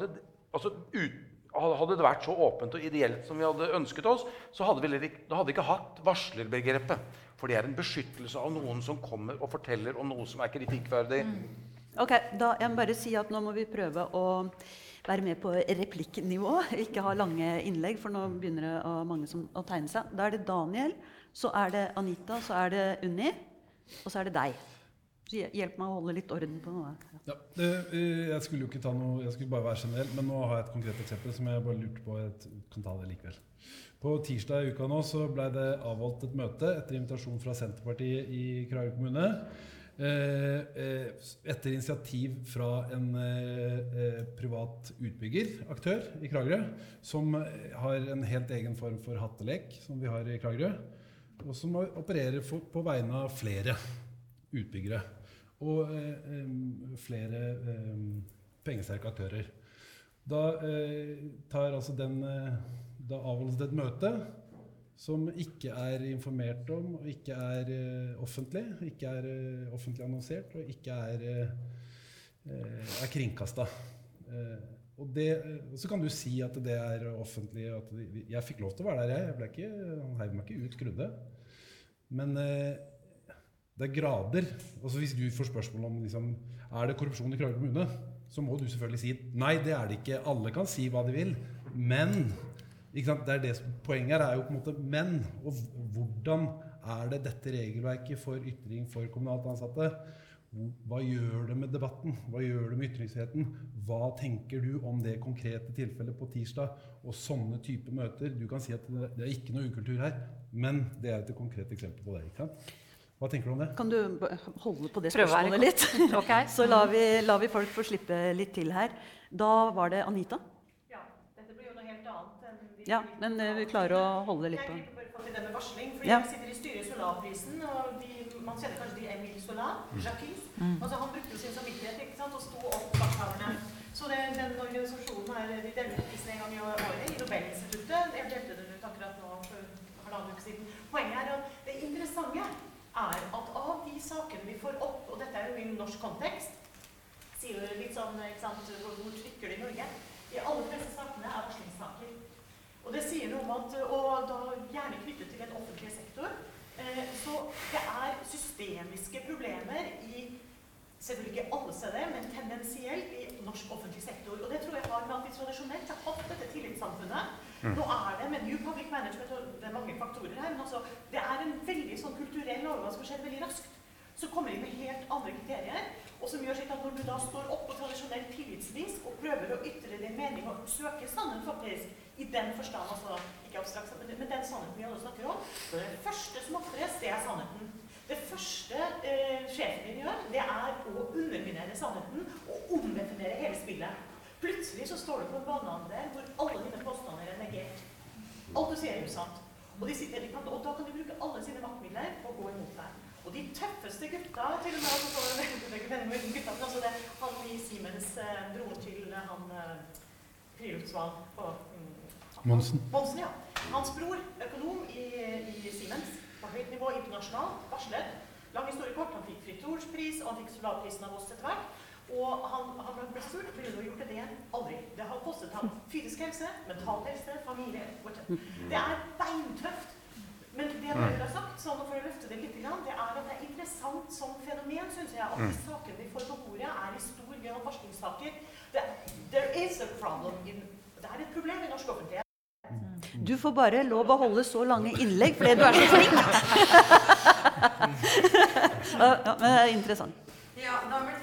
altså ut, Hadde det vært så åpent og ideelt som vi hadde ønsket oss, så hadde vi, ikke- da hadde ikke hatt varslerbegrepet. For det er en beskyttelse av noen som kommer og forteller om noe som er kritikkverdig. Ok, da jeg må bare si at nå må vi prøve å være med på replikknivå. Ikke ha lange innlegg, for nå begynner det å, mange som, å tegne seg. Da er det Daniel, så er det Anita, så er det Unni, og så er det deg. Hjelp meg å holde litt orden på noe. Ja, det, eh, jeg skulle jo ikke ta noe, jeg skulle bare være generell, men nå har jeg et konkret eksempel som jeg bare lurte på. Jeg kan ta det likevel. På tirsdag i uka nå så ble det avholdt et møte etter invitasjon fra Senterpartiet i Kragerø kommune. Eh, eh, etter initiativ fra en privat utbygger, aktør i Kragerø, som har en helt egen form for hattelek, som vi har i Kragerø, og som opererer på vegne av flere utbyggere og eh, flere pengesterke aktører. Da eh, tar altså den eh, Da avholdes det et møte som ikke er informert om, og ikke er offentlig. Ikke er offentlig annonsert, og ikke er, er kringkasta. Og det, så kan du si at det er offentlig. At jeg fikk lov til å være der, jeg. jeg ble ikke, han heiv meg ikke ut grunnet. Men det er grader. Altså Hvis du får spørsmål om liksom, er det korrupsjon i Kragerø kommune, så må du selvfølgelig si nei, det er det ikke. Alle kan si hva de vil. Men? Det er det som, Poenget her er jo på en måte men. Og hvordan er det dette regelverket for ytring for kommunalt ansatte? Hva gjør det med debatten? Hva gjør det med ytringsfriheten? Hva tenker du om det konkrete tilfellet på tirsdag og sånne type møter? Du kan si at det er ikke noe ukultur her, men det er et konkret eksempel på det. ikke sant? Hva tenker du om det? Kan du holde på det spørsmålet litt? [laughs] Ok. Så lar vi, lar vi folk få slippe litt til her. Da var det Anita. Ja, dette blir jo noe helt annet enn vi Ja, men eh, vi klarer å holde litt på Jeg griper bare fatt i det med varsling, fordi Ja. jeg sitter i styret i Solarprisen, og de, man kjenner kanskje de Emil Solar, Jacques. Altså han brukte sin samvittighet ikke sant, og sto opp vakthaverne. Så det, den organisasjonen her, de deler ut prisen en gang i året i Nobelinstituttet. Jeg delte den ut akkurat nå for halvannen uke siden. Poenget er at det interessante er at av de sakene vi får opp, og dette er jo i norsk kontekst, sier jo litt sånn, ikke sant, hvor trykker det i Norge? De aller fleste sakene er varslingssaker. Og det sier noe om at, og da gjerne knyttet til en offentlig sektor, eh, så det er systemiske problemer i selvfølgelig ikke alle steder, men tendensielt i norsk offentlig sektor. Og det tror jeg har med at vi tradisjonelt har hatt dette tillitssamfunnet Nå er det med New Public Management, og det er mange faktorer her, men altså, det er en veldig sånn kulturell overgang som skjer veldig raskt. Så kommer de med helt andre kriterier, og som gjør sitt at når du da står opp på tradisjonell tillitsvis og prøver å ytre din mening og søke sannhet faktisk, i den forstand, altså ikke abstrakt, men, men den sannheten vi alle snakker om, så det første som ofres, det er sannheten. Det første eh, sjefen din gjør, det er å underminere sannheten og omdefinere hele spillet. Plutselig så står du på en banehandel hvor alle dine påstander er negert. Alt du sier er usant. Og, de sitter, de kan, og da kan de bruke alle sine maktmidler å gå imot deg. Og de tøffeste gutta til og med altså, så, gutta, men altså det, Han i Siemens, eh, broren til eh, han eh, på mm, Monsen. Monsen, ja. Hans bror, økonom i, i Siemens, på høyt nivå internasjonalt, varslet. Lang historie kort, han fikk Fritt Ords pris, og han fikk Solarprisen av oss etter hvert. Og han, han ble fordi ville har gjort det igjen. Aldri. Det har kostet ham fysisk helse, mental helse, familie whatever. Det er beintøft. Men det jeg bare har sagt, sånn for å løfte det litt, grann, det er at det er interessant som fenomen, syns jeg, at de sakene vi får på bordet, er i stor grad varslingssaker. There is a problem in, det er et problem i norsk offentlighet. Du får bare lov å holde så lange innlegg fordi du er så flink. [laughs] ja, men det er interessant. Ja, Det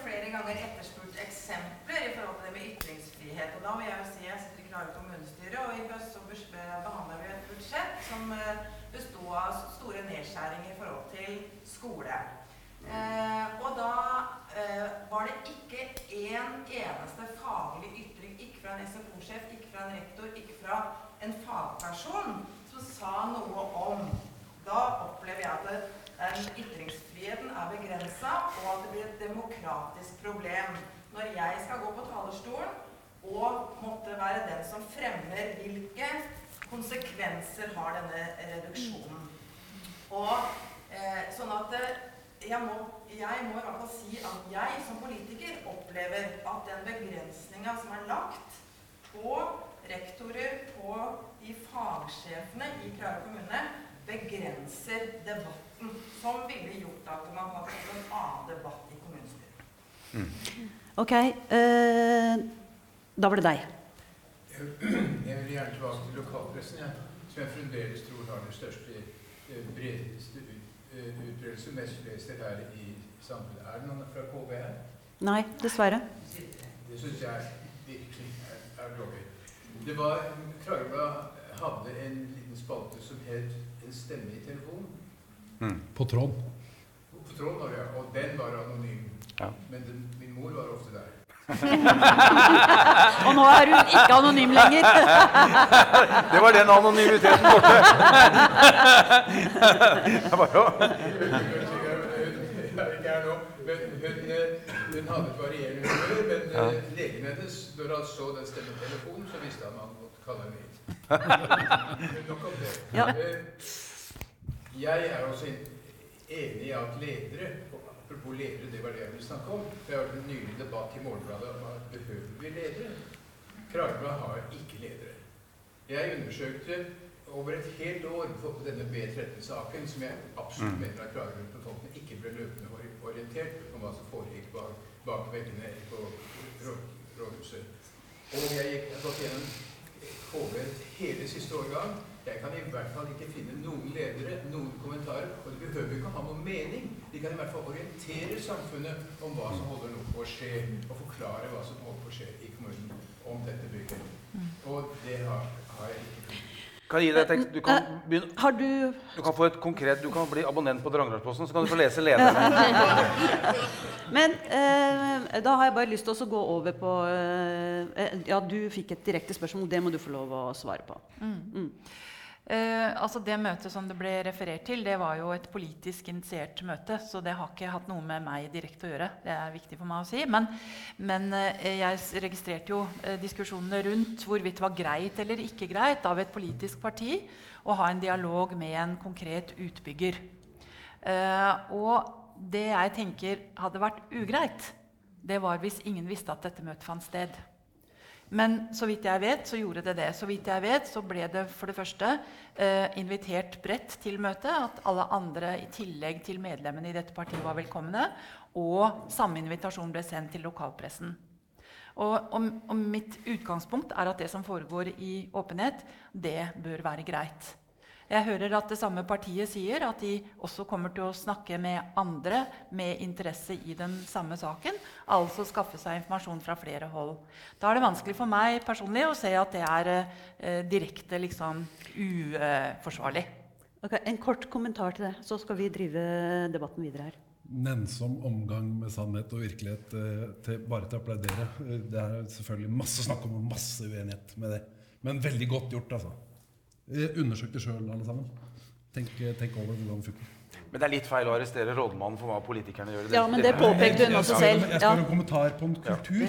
én eneste faglig ytring, ikke fra en SFO-sjef, ikke fra en rektor, ikke fra en fagperson, som sa noe om Da opplever jeg at den ytringsfriheten er begrensa, og at det blir et demokratisk problem når jeg skal gå på talerstolen og måtte være den som fremmer hvilke konsekvenser har denne reduksjonen. Og eh, sånn at eh, jeg må, jeg må i hvert fall si at jeg som politiker opplever at den begrensninga som er lagt på rektorer, på de fagsjefene i Kragerø kommune, begrenser debatten, som ville gjort at man hadde fått en annen debatt i kommunestyret. Ok, Uh, da var det deg. Jeg vil gjerne tilbake til lokalpressen, ja, som jeg fremdeles tror har den største, eh, bredeste utbredelse, mest leser her i samfunnet. Er det noen fra KB her? Nei, dessverre. Det syns jeg virkelig er, er dårlig. Det var Kragerø hadde en liten spalte som het En stemme i telefonen. På tråd. På tråd var det, ja. Og den var anonym. Ja. Men den, min mor var ofte der. Og nå er hun ikke anonym lenger. [laughs] Det var den anonymiteten borte. Det var men hun, hadde et varierende humør. Men Ja. legen hennes, når han så den stemmetelefonen, så visste han han måtte kalle henne inn. Nok om det. Ja. Jeg er også enig i at ledere Apropos ledere, det var det jeg ville snakke om. Det har vært en nylig debatt i Morgenbladet om at behøver vi ledere. Kragerø har ikke ledere. Jeg undersøkte over et helt år på denne B13-saken, som jeg absolutt Mm. mener at Kragerøs befolkning ikke ble løpende orientert om hva som foregikk bak, bak veggene på rådhuset. Og jeg gikk jeg gjennom KV hele siste årgang. Jeg kan i hvert fall ikke finne noen ledere, noen kommentarer, og de behøver ikke ha noen mening. De kan i hvert fall orientere samfunnet om hva som holder nå på å skje, og forklare hva som holder på å skje i kommunen om dette bygget. Og det har, har jeg ikke funnet. Kan gi deg et tekst? Du kan, begynne, Har du du kan få et konkret, du kan bli abonnent på Drangedalsposten, så kan du få lese lederen. [laughs] Men eh, da har jeg bare lyst til å gå over på eh, Ja, du fikk et direkte spørsmål. Det må du få lov å svare på. Mm. Eh, altså Det møtet som det ble referert til, det var jo et politisk initiert møte. Så det har ikke hatt noe med meg direkte å gjøre. Det er viktig for meg å si. Men, men eh, jeg registrerte jo eh, diskusjonene rundt hvorvidt det var greit eller ikke greit av et politisk parti å ha en dialog med en konkret utbygger. Eh, og det jeg tenker hadde vært ugreit, det var hvis ingen visste at dette møtet fant sted. Men så vidt jeg vet, så gjorde det det. Så vidt jeg vet, så ble det for det første eh, invitert bredt til møtet. At alle andre i tillegg til medlemmene i dette partiet var velkomne. Og samme invitasjon ble sendt til lokalpressen. Og, og, og mitt utgangspunkt er at det som foregår i åpenhet, det bør være greit. Jeg hører at det samme partiet sier at de også kommer til å snakke med andre med interesse i den samme saken. Altså skaffe seg informasjon fra flere hold. Da er det vanskelig for meg personlig å se at det er eh, direkte liksom, uforsvarlig. Okay, En kort kommentar til det, så skal vi drive debatten videre her. Nennsom omgang med sannhet og virkelighet eh, til, bare til å applaudere. Eh, Det er selvfølgelig masse snakk om og masse uenighet med det. Men veldig godt gjort, altså. Eh, Undersøk det sjøl, alle sammen. Tenk, eh, tenk over hvordan det funker. Men det er litt feil å arrestere rådmannen for hva politikerne gjør. Ja, men det påpekte hun også selv. Jeg spør Ja. en kommentar på en kultur.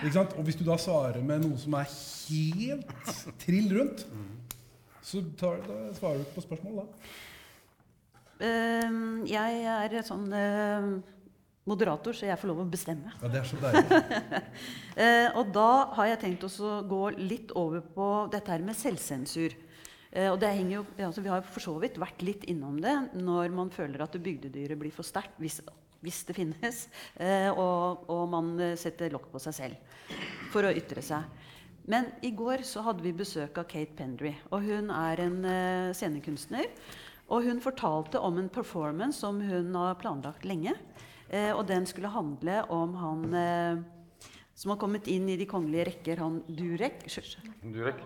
Ikke sant? Og hvis du da svarer med noe som er helt trill rundt, så tar, da svarer du ikke på spørsmål, da. Uh, jeg er sånn uh, moderator, så jeg får lov å bestemme. Ja, det er så deilig. uh, [laughs] og da har jeg tenkt å gå litt over på dette her med selvsensur. Eh, og det henger jo, altså Vi har for så vidt vært litt innom det når man føler at bygdedyret blir for sterkt, hvis, hvis det finnes, [laughs] eh, og, og man eh, setter lokk på seg selv for å ytre seg. Men i går så hadde vi besøk av Kate Pendry. og Hun er en eh, scenekunstner. Og hun fortalte om en performance som hun har planlagt lenge. Eh, og den skulle handle om han eh, som har kommet inn i de kongelige rekker, han Durek. Durek.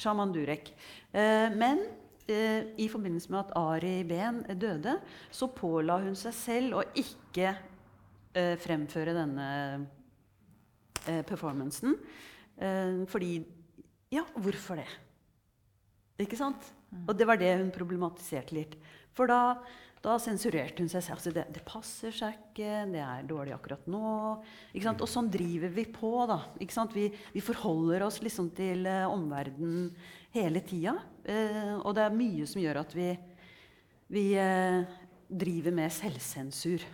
Shaman Durek. Eh, men eh, i forbindelse med at Ari Behn døde, så påla hun seg selv å ikke eh, fremføre denne performancen. Fordi Ja, hvorfor det? Ikke sant? Og det var det hun problematiserte litt. For da, da sensurerte hun seg selv. Altså det, det passer seg ikke, det er dårlig akkurat nå. Og sånn driver vi på. da. Vi, vi forholder oss liksom til eh, omverdenen hele tida. Eh, og det er mye som gjør at vi, vi eh, driver med selvsensur.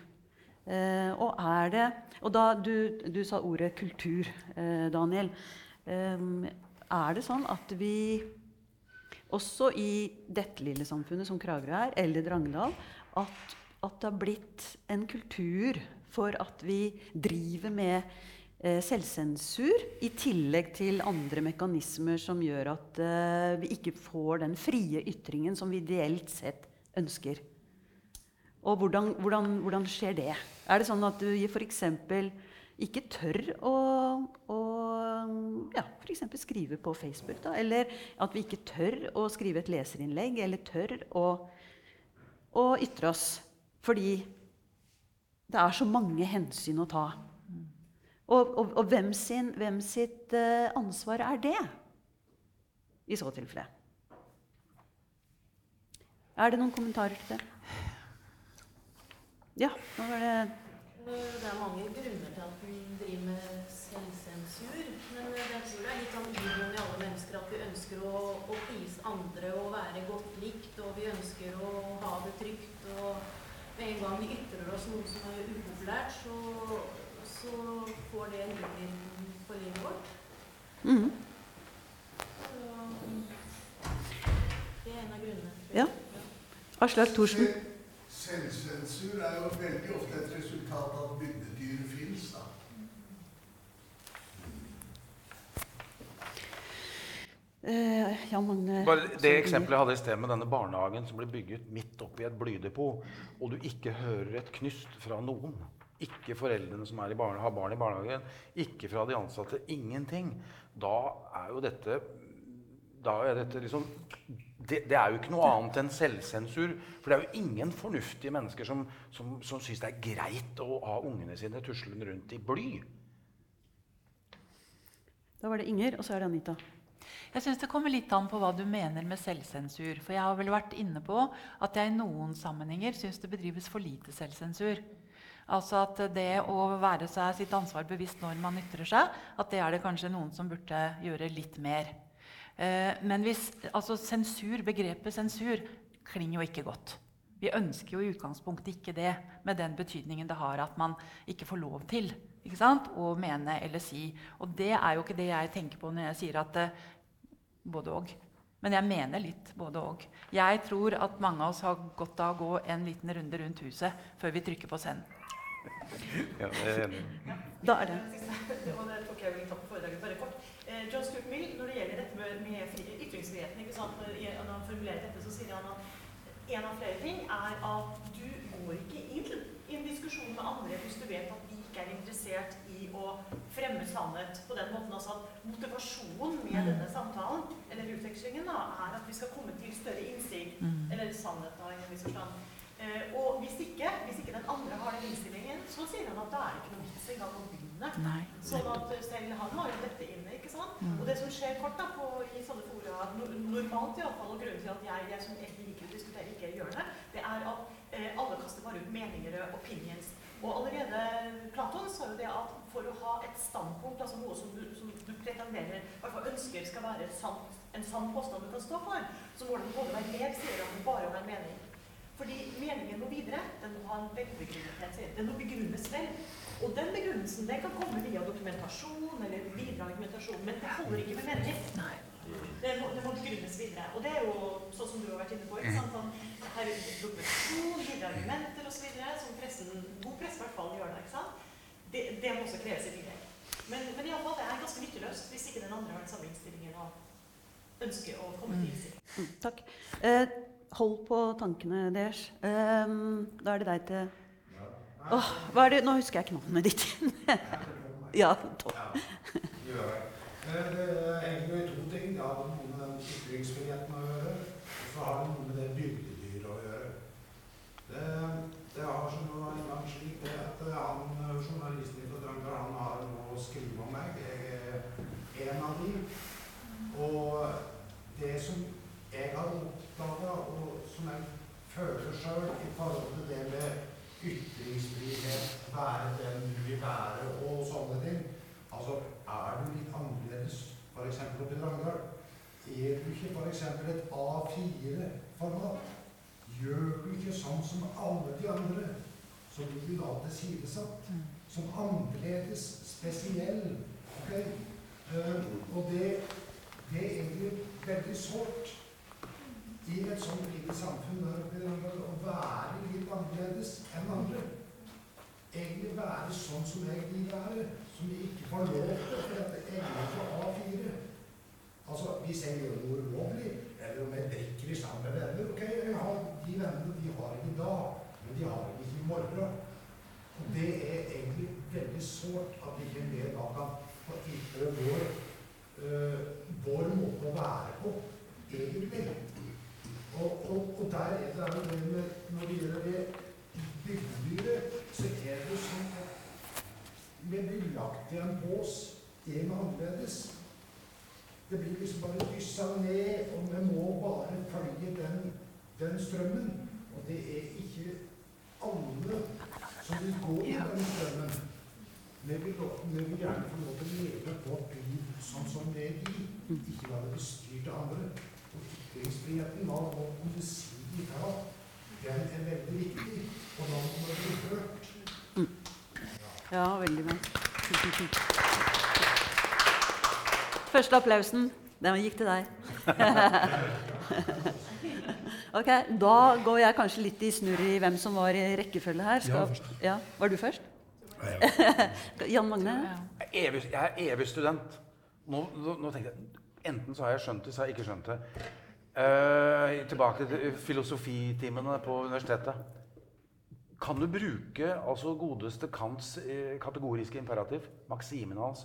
Eh, og er det Og da du, du sa ordet kultur, eh, Daniel. Eh, er det sånn at vi også i dette lille samfunnet som Kragerø er, eller Drangedal, at, at det har blitt en kultur for at vi driver med eh, selvsensur, i tillegg til andre mekanismer som gjør at eh, vi ikke får den frie ytringen som vi ideelt sett ønsker. Og hvordan, hvordan, hvordan skjer det? Er det sånn at du f.eks. ikke tør å, å ja, for skrive på Facebook? Da? Eller at vi ikke tør å skrive et leserinnlegg, eller tør å, å ytre oss? Fordi det er så mange hensyn å ta. Og, og, og hvem, sin, hvem sitt eh, ansvar er det i så tilfelle? Er det noen kommentarer til det? Ja, nå var det Det er mange grunner til at vi driver med selvsensur. Men jeg tror det er litt sånn i alle mennesker at vi ønsker å, å please andre og være godt likt. Og vi ønsker å ha det trygt. Og med en gang vi ytrer oss noe som er upopulært, så, så får det en innvirkning på livet vårt. Mm. Så det er en av grunnene. Ja. Aslak Thorsen. Selvsensur er jo veldig ofte et resultat av at bygdedyr fins, da. Eh, Jan Magne Bare det eksempelet jeg hadde i sted med denne barnehagen som ble bygget midt oppi et blydepot, og du ikke hører et knyst fra noen. Ikke foreldrene som er i barne, har barn i barnehagen, ikke fra de ansatte. Ingenting. Da er jo dette da er dette liksom det, det er jo ikke noe annet enn selvsensur. For det er jo ingen fornuftige mennesker som, som, som syns det er greit å ha ungene sine tuslende rundt i bly. Da var det Inger, og så er det Anita. Jeg synes Det kommer litt an på hva du mener med selvsensur. For jeg har vel vært inne på at jeg i noen sammenhenger syns det bedrives for lite selvsensur. Altså at det å være seg sitt ansvar bevisst når man ytrer seg, at det er det kanskje noen som burde gjøre litt mer. Eh, men hvis, altså sensur, begrepet sensur klinger jo ikke godt. Vi ønsker jo i utgangspunktet ikke det, med den betydningen det har at man ikke får lov til ikke sant? å mene eller si. Og det er jo ikke det jeg tenker på når jeg sier at eh, både og. Men jeg mener litt både og. Jeg tror at mange av oss har godt av å gå en liten runde rundt huset før vi trykker på send. Ja, det er enig. Da er det. Det var det tok jeg på foredraget, bare kort. Eh, John Stuart Mill, når det gjelder dette med, med ytringsfriheten, ikke sant? Når, han formulerer dette, så sier han at en av flere ting er at du går ikke inn i en diskusjon med andre hvis du vet at de ikke er interessert i å fremme sannhet på den måten. Altså at motivasjonen med Mm. denne samtalen, eller utvekslingen, da, er at vi skal komme til større innsikt, Mm. eller sannhet da, i en viss forstand. Eh, og hvis ikke, hvis ikke den andre har den innstillingen, så sier han at da er det ikke noe vits engang å begynne. Nei, Sånn at selv han har jo dette inne, ikke sant? Mm. Og det som skjer kort da, på, i sånne fora, no, normalt i alle fall, og grunnen til at jeg, jeg som egentlig liker å diskutere, ikke gjør det, det er at eh, alle kaster bare ut meninger og opinions. Og allerede Platon sa jo det at for å ha et standpunkt, altså noe som du, som du pretenderer, i hvert fall ønsker skal være sant, en sann påstand du kan stå for, så må den både være mer, sier at den bare å være mening. Fordi meningen må videre. Den må ha en velbegrunnet. Den må begrunnes vel. Og den begrunnelsen den kan komme via dokumentasjon eller videre argumentasjon, men det holder ikke med meninger. Det må, det må begrunnes videre. Og det er jo sånn som du har vært inne på. ikke sant? Sånn, her er det dokumentasjon, videre argumenter osv. Som pressen, god presse i hvert fall gjør det. ikke sant? Det, det må også kreves i tillegg. Men, men iallfall, det er ganske nytteløst hvis ikke den andre har den samme innstillingen og ønsker å komme til innstilling. Mm, takk. Eh, hold på tankene deres. Eh, da er det deg til Åh, hva er det? Nå husker jeg ikke navnet ditt. [laughs] ja. Eh, Det er egentlig to Første applausen, den gikk til deg. [laughs] ok, Da går jeg kanskje litt i snurr i hvem som var i rekkefølge her. Først. ja, var du først? Jan Magne? Jeg er evig, jeg er evig student. Nå, nå, nå tenkte jeg Enten så har jeg skjønt det, så har jeg ikke skjønt det. Uh, tilbake til filosofitimene på universitetet. Kan du bruke altså godeste Kants eh, kategoriske imperativ, maksimen hans,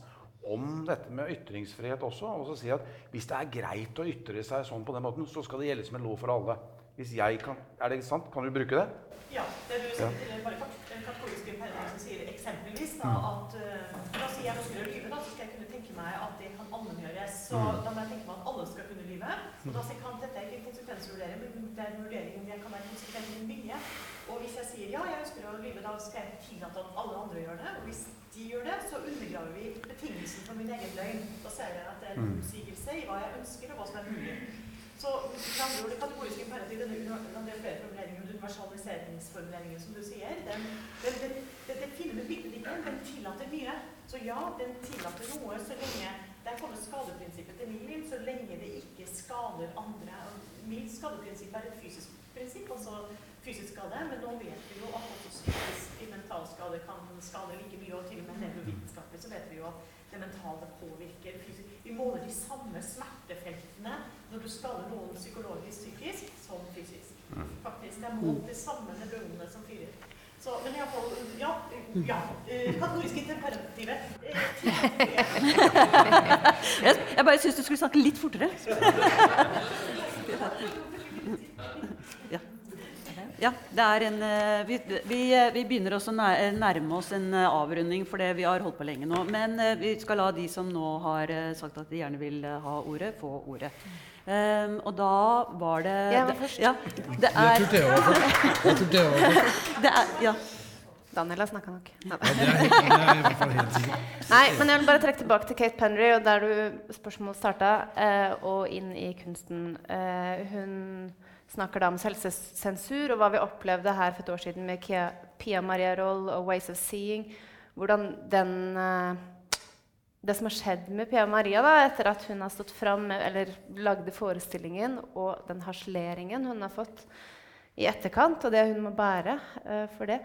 om dette med ytringsfrihet også? Og så si at hvis det er greit å ytre seg sånn på den måten, så skal det gjelde som en lov for alle. Hvis jeg kan, Er det sant? Kan du bruke det? Ja, det du Ja. sier til bare kategoriske imperativ som sier eksempelvis da, Mm. at uh, La oss si jeg ønsker å lyve, da, så skal jeg kunne tenke meg at det kan allmenngjøres. Så Mm. da må jeg tenke meg at alle skal kunne lyve. Og da sier Kant dette er ikke en konsekvensvurdering, men det er en vurdering om jeg kan være konsekvent i mye. Og hvis jeg sier ja, jeg ønsker å lyve, da skal jeg tillate at alle andre gjør det. Og hvis de gjør det, så undergraver vi betingelsen for min egen løgn. Da ser jeg at det er en Mm. utsigelse i hva jeg ønsker, og hva som er mulig. Så med andre ord, det kategoriske imperativ, denne er flere formuleringer, universaliseringsformuleringen som du sier, den, den, den, den, den finner vi bildet ikke, den tillater mye. Så ja, den tillater noe så lenge Der kommer skadeprinsippet til min så lenge det ikke skader andre. Mitt skadeprinsipp er et fysisk prinsipp, altså fysisk skade, men nå vet vi jo at også psykisk mental skade kan skade like mye. Og til og med nevrovitenskapelig så vet vi jo at det mentale påvirker fysisk. Vi måler de samme smertefeltene når du skader noen psykologisk psykisk som fysisk. Faktisk. Det er målt de samme nevronene som fyrer. Så, men iallfall Ja. ja eh, kategoriske temperativet. Jeg, jeg bare syns du skulle snakke litt fortere. [laughs] Ja. Ja, det er en, eh, vi, vi, eh, vi begynner å nærme oss en eh, avrunding, for det vi har holdt på lenge nå. Men eh, vi skal la de som nå har eh, sagt at de gjerne vil eh, ha ordet, få ordet. Um, og da var det Jeg var først. Ja, det Jeg er tror var først. Jeg tror det var først. [laughs] Det er, ja. Daniel har snakka nok. Ja, det er, det er i hvert fall helt sikkert. Nei, men jeg vil bare trekke tilbake til Kate Penry, og der du spørsmålet starta, eh, og inn i kunsten. Eh, hun snakker da om selvsensur og hva vi opplevde her for et år siden med Kia, Pia Maria Roll og Ways of Seeing. Hvordan den eh, Det som har skjedd med Pia Maria da, etter at hun har stått fram eller lagde forestillingen, og den harseleringen hun har fått i etterkant, og det hun må bære for det,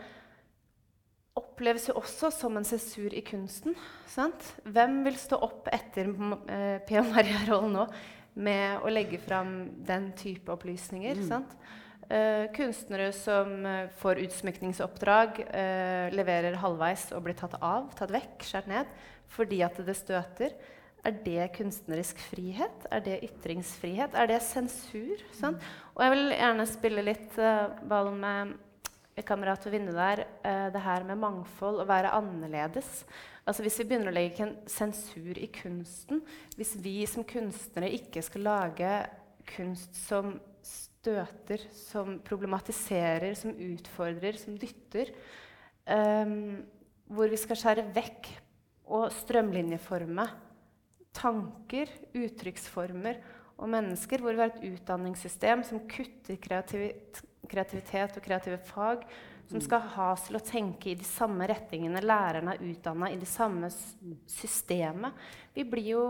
oppleves jo også som en sensur i kunsten. Sant? Hvem vil stå opp etter uh, Pia Maria-rollen nå med å legge fram den type opplysninger? Mm. Sant? Eh, kunstnere som eh, får utsmykningsoppdrag, eh, leverer halvveis og blir tatt av, tatt vekk, skåret ned fordi at det støter. Er det kunstnerisk frihet? Er det ytringsfrihet? Er det sensur? Sant? Og jeg vil gjerne spille litt uh, ball med kamerat ved vinduet der, eh, det her med mangfold, å være annerledes. Altså Hvis vi begynner å legge en sensur i kunsten, hvis vi som kunstnere ikke skal lage kunst som støter, som problematiserer, som utfordrer, som dytter, um, hvor vi skal skjære vekk og strømlinjeforme tanker, uttrykksformer og mennesker, hvor vi har et utdanningssystem som kutter kreativit kreativitet og kreative fag, som skal ha oss til å tenke i de samme retningene. Lærerne er utdanna i det samme systemet. Vi blir, jo,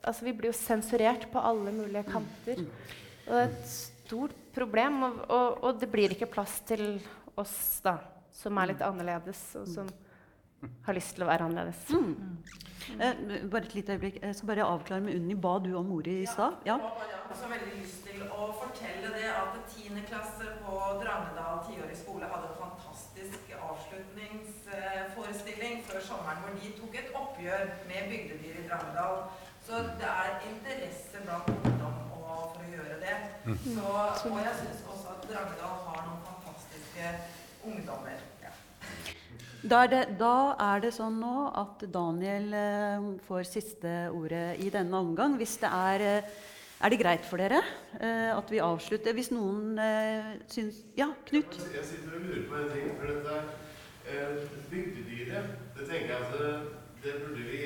altså vi blir jo sensurert på alle mulige kanter. Og det er et stort problem, og, og, og det blir ikke plass til oss da, som er litt annerledes, og som har lyst til å være annerledes. Eh, bare et lite øyeblikk. Jeg skal bare avklare med Unni. Ba du om ordet i stad? Ja. Jeg har også veldig lyst til å fortelle det at 10. klasse på Drangedal tiårig skole hadde en fantastisk avslutningsforestilling før sommeren hvor de tok et oppgjør med bygdedyr i Drangedal. Så det er interesse blant ungdom for å gjøre det. Så, og jeg syns også at Drangedal har noen fantastiske ungdommer. Da er, det, da er det sånn nå at Daniel eh, får siste ordet i denne omgang. Hvis det er eh, Er det greit for dere eh, at vi avslutter? Hvis noen syns Ja, Knut? Jeg sitter og lurer på en ting. For dette bygdedyret, det tenker jeg at det, det burde vi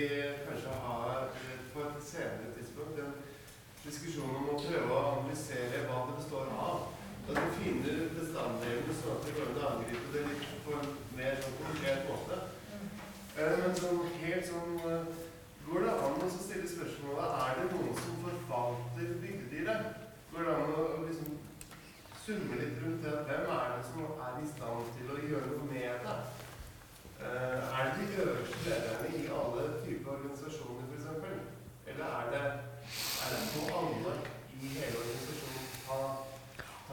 kanskje ha på et senere tidspunkt. En diskusjon om å prøve å analysere hva det består av. At du finner bestanddelene sånn at vi kan angripe det litt på en mer sånn konkret måte. Eh, men sånn helt sånn eh, Går det an å stille spørsmålet er det noen som forvalter bygdedyret? Går det an å liksom summe litt rundt det. Hvem er det som er i stand til å gjøre noe med det? Eh, er det de øverste lederne i alle typer organisasjoner, f.eks.? Eller er det, er det noe alle i hele organisasjonen ta, ta et tak?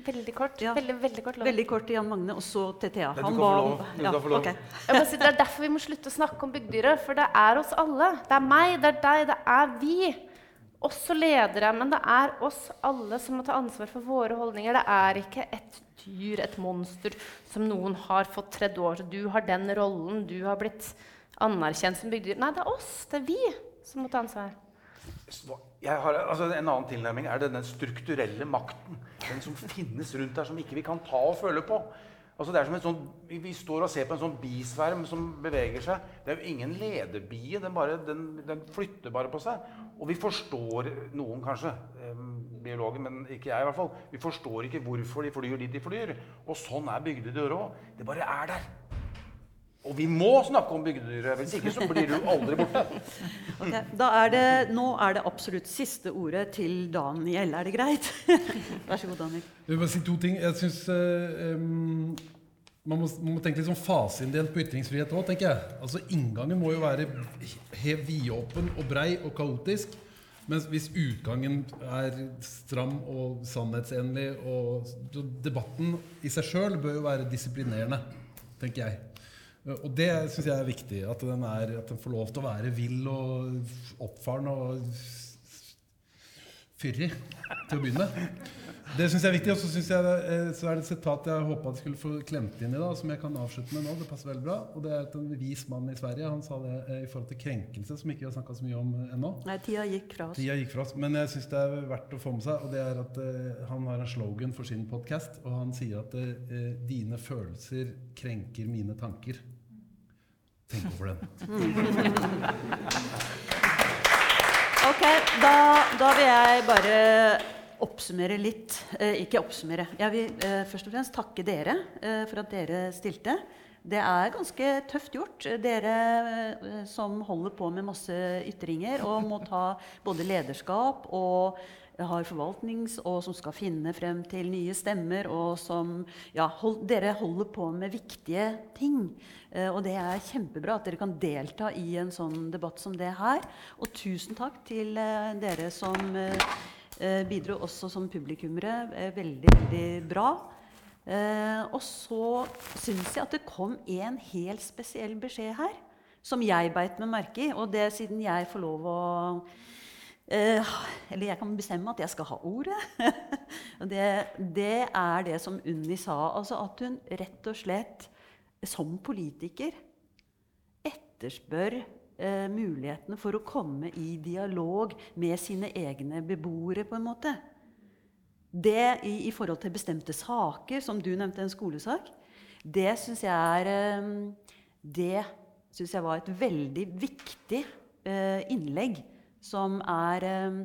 Veldig kort. Ja. Veldig, veldig kort lov. Veldig kort til Jan Magne, og så til Thea. Du Han kan ba få lov. Du ja, kan få lov. ok. Jeg må si, det er derfor vi må slutte å snakke om bygdedyret. For det er oss alle. Det er meg, det er deg, det er vi. Også ledere. Men det er oss alle som må ta ansvar for våre holdninger. Det er ikke et dyr, et monster, som noen har fått tredd over. Du har den rollen. Du har blitt anerkjent som bygdyr. Nei, det er oss. Det er vi som må ta ansvar. Har, altså En annen tilnærming er den strukturelle makten. Den som finnes rundt der, som ikke vi kan ta og føle på. Altså det er som en sånn, vi, står og ser på en sånn bisverm som beveger seg. Det er jo ingen lederbie. Den, den, den flytter bare på seg. Og vi forstår noen, kanskje, biologer, men ikke jeg i hvert fall. Vi forstår ikke hvorfor de flyr dit de flyr. Og sånn er bygdedøra. òg. Det bare er der. Og vi må snakke om bygdedyret, hvis ikke så blir du aldri borte. [laughs] Okay, Da er det, nå er det absolutt siste ordet til Daniel. Er det greit? [laughs] Vær så god, Daniel. Jeg vil bare si to ting. Jeg synes, eh, em, man, må, man må tenke litt sånn faseinndelt på ytringsfrihet òg, tenker jeg. Altså Inngangen må jo være vidåpen og brei og kaotisk. Mens hvis utgangen er stram og sannhetsenlig og så Debatten i seg sjøl bør jo være disiplinerende, tenker jeg. Og det syns jeg er viktig. At den, er, at den får lov til å være vill og oppfaren og fyrig til å begynne. Det syns jeg er viktig. Og så, eh, så er det et sitat jeg håpa jeg skulle få klemt inn i, da, som jeg kan avslutte med nå. Det passer veldig bra. Og det er at en vis mann i Sverige han sa det eh, i forhold til krenkelse, som ikke vi har snakka så mye om eh, ennå. Nei, tida gikk fra oss. Tida gikk fra oss, Men jeg syns det er verdt å få med seg, og det er at uh, han har en slogan for sin podkast, og han sier at uh, dine følelser krenker mine tanker. Tenk over den. [laughs] Ok, da, da vil jeg bare oppsummere litt. Eh, ikke oppsummere. Jeg vil eh, først og fremst takke dere eh, for at dere stilte. Det er ganske tøft gjort. Dere eh, som holder på med masse ytringer og må ta både lederskap og har forvaltnings, og som skal finne frem til nye stemmer, og som Ja, hold, dere holder på med viktige ting. Eh, og det er kjempebra at dere kan delta i en sånn debatt som det her. Og tusen takk til eh, dere som bidro også som publikummere. Eh, veldig, veldig bra. Eh, og så syns jeg at det kom en helt spesiell beskjed her, som jeg beit meg merke i. Og det siden jeg får lov å eh, Eller jeg kan bestemme at jeg skal ha ordet. [laughs] det, det er det som Unni sa. Altså at hun rett og slett som politiker etterspør eh, mulighetene for å komme i dialog med sine egne beboere, på en måte. Det i, i forhold til bestemte saker, som du nevnte, en skolesak, det syns jeg er eh, Det syns jeg var et veldig viktig eh, innlegg som er eh,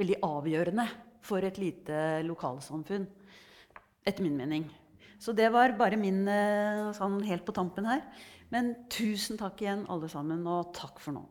veldig avgjørende for et lite lokalsamfunn, etter min mening. Så det var bare min eh, sånn helt på tampen her. Men tusen takk igjen, alle sammen, og takk for nå.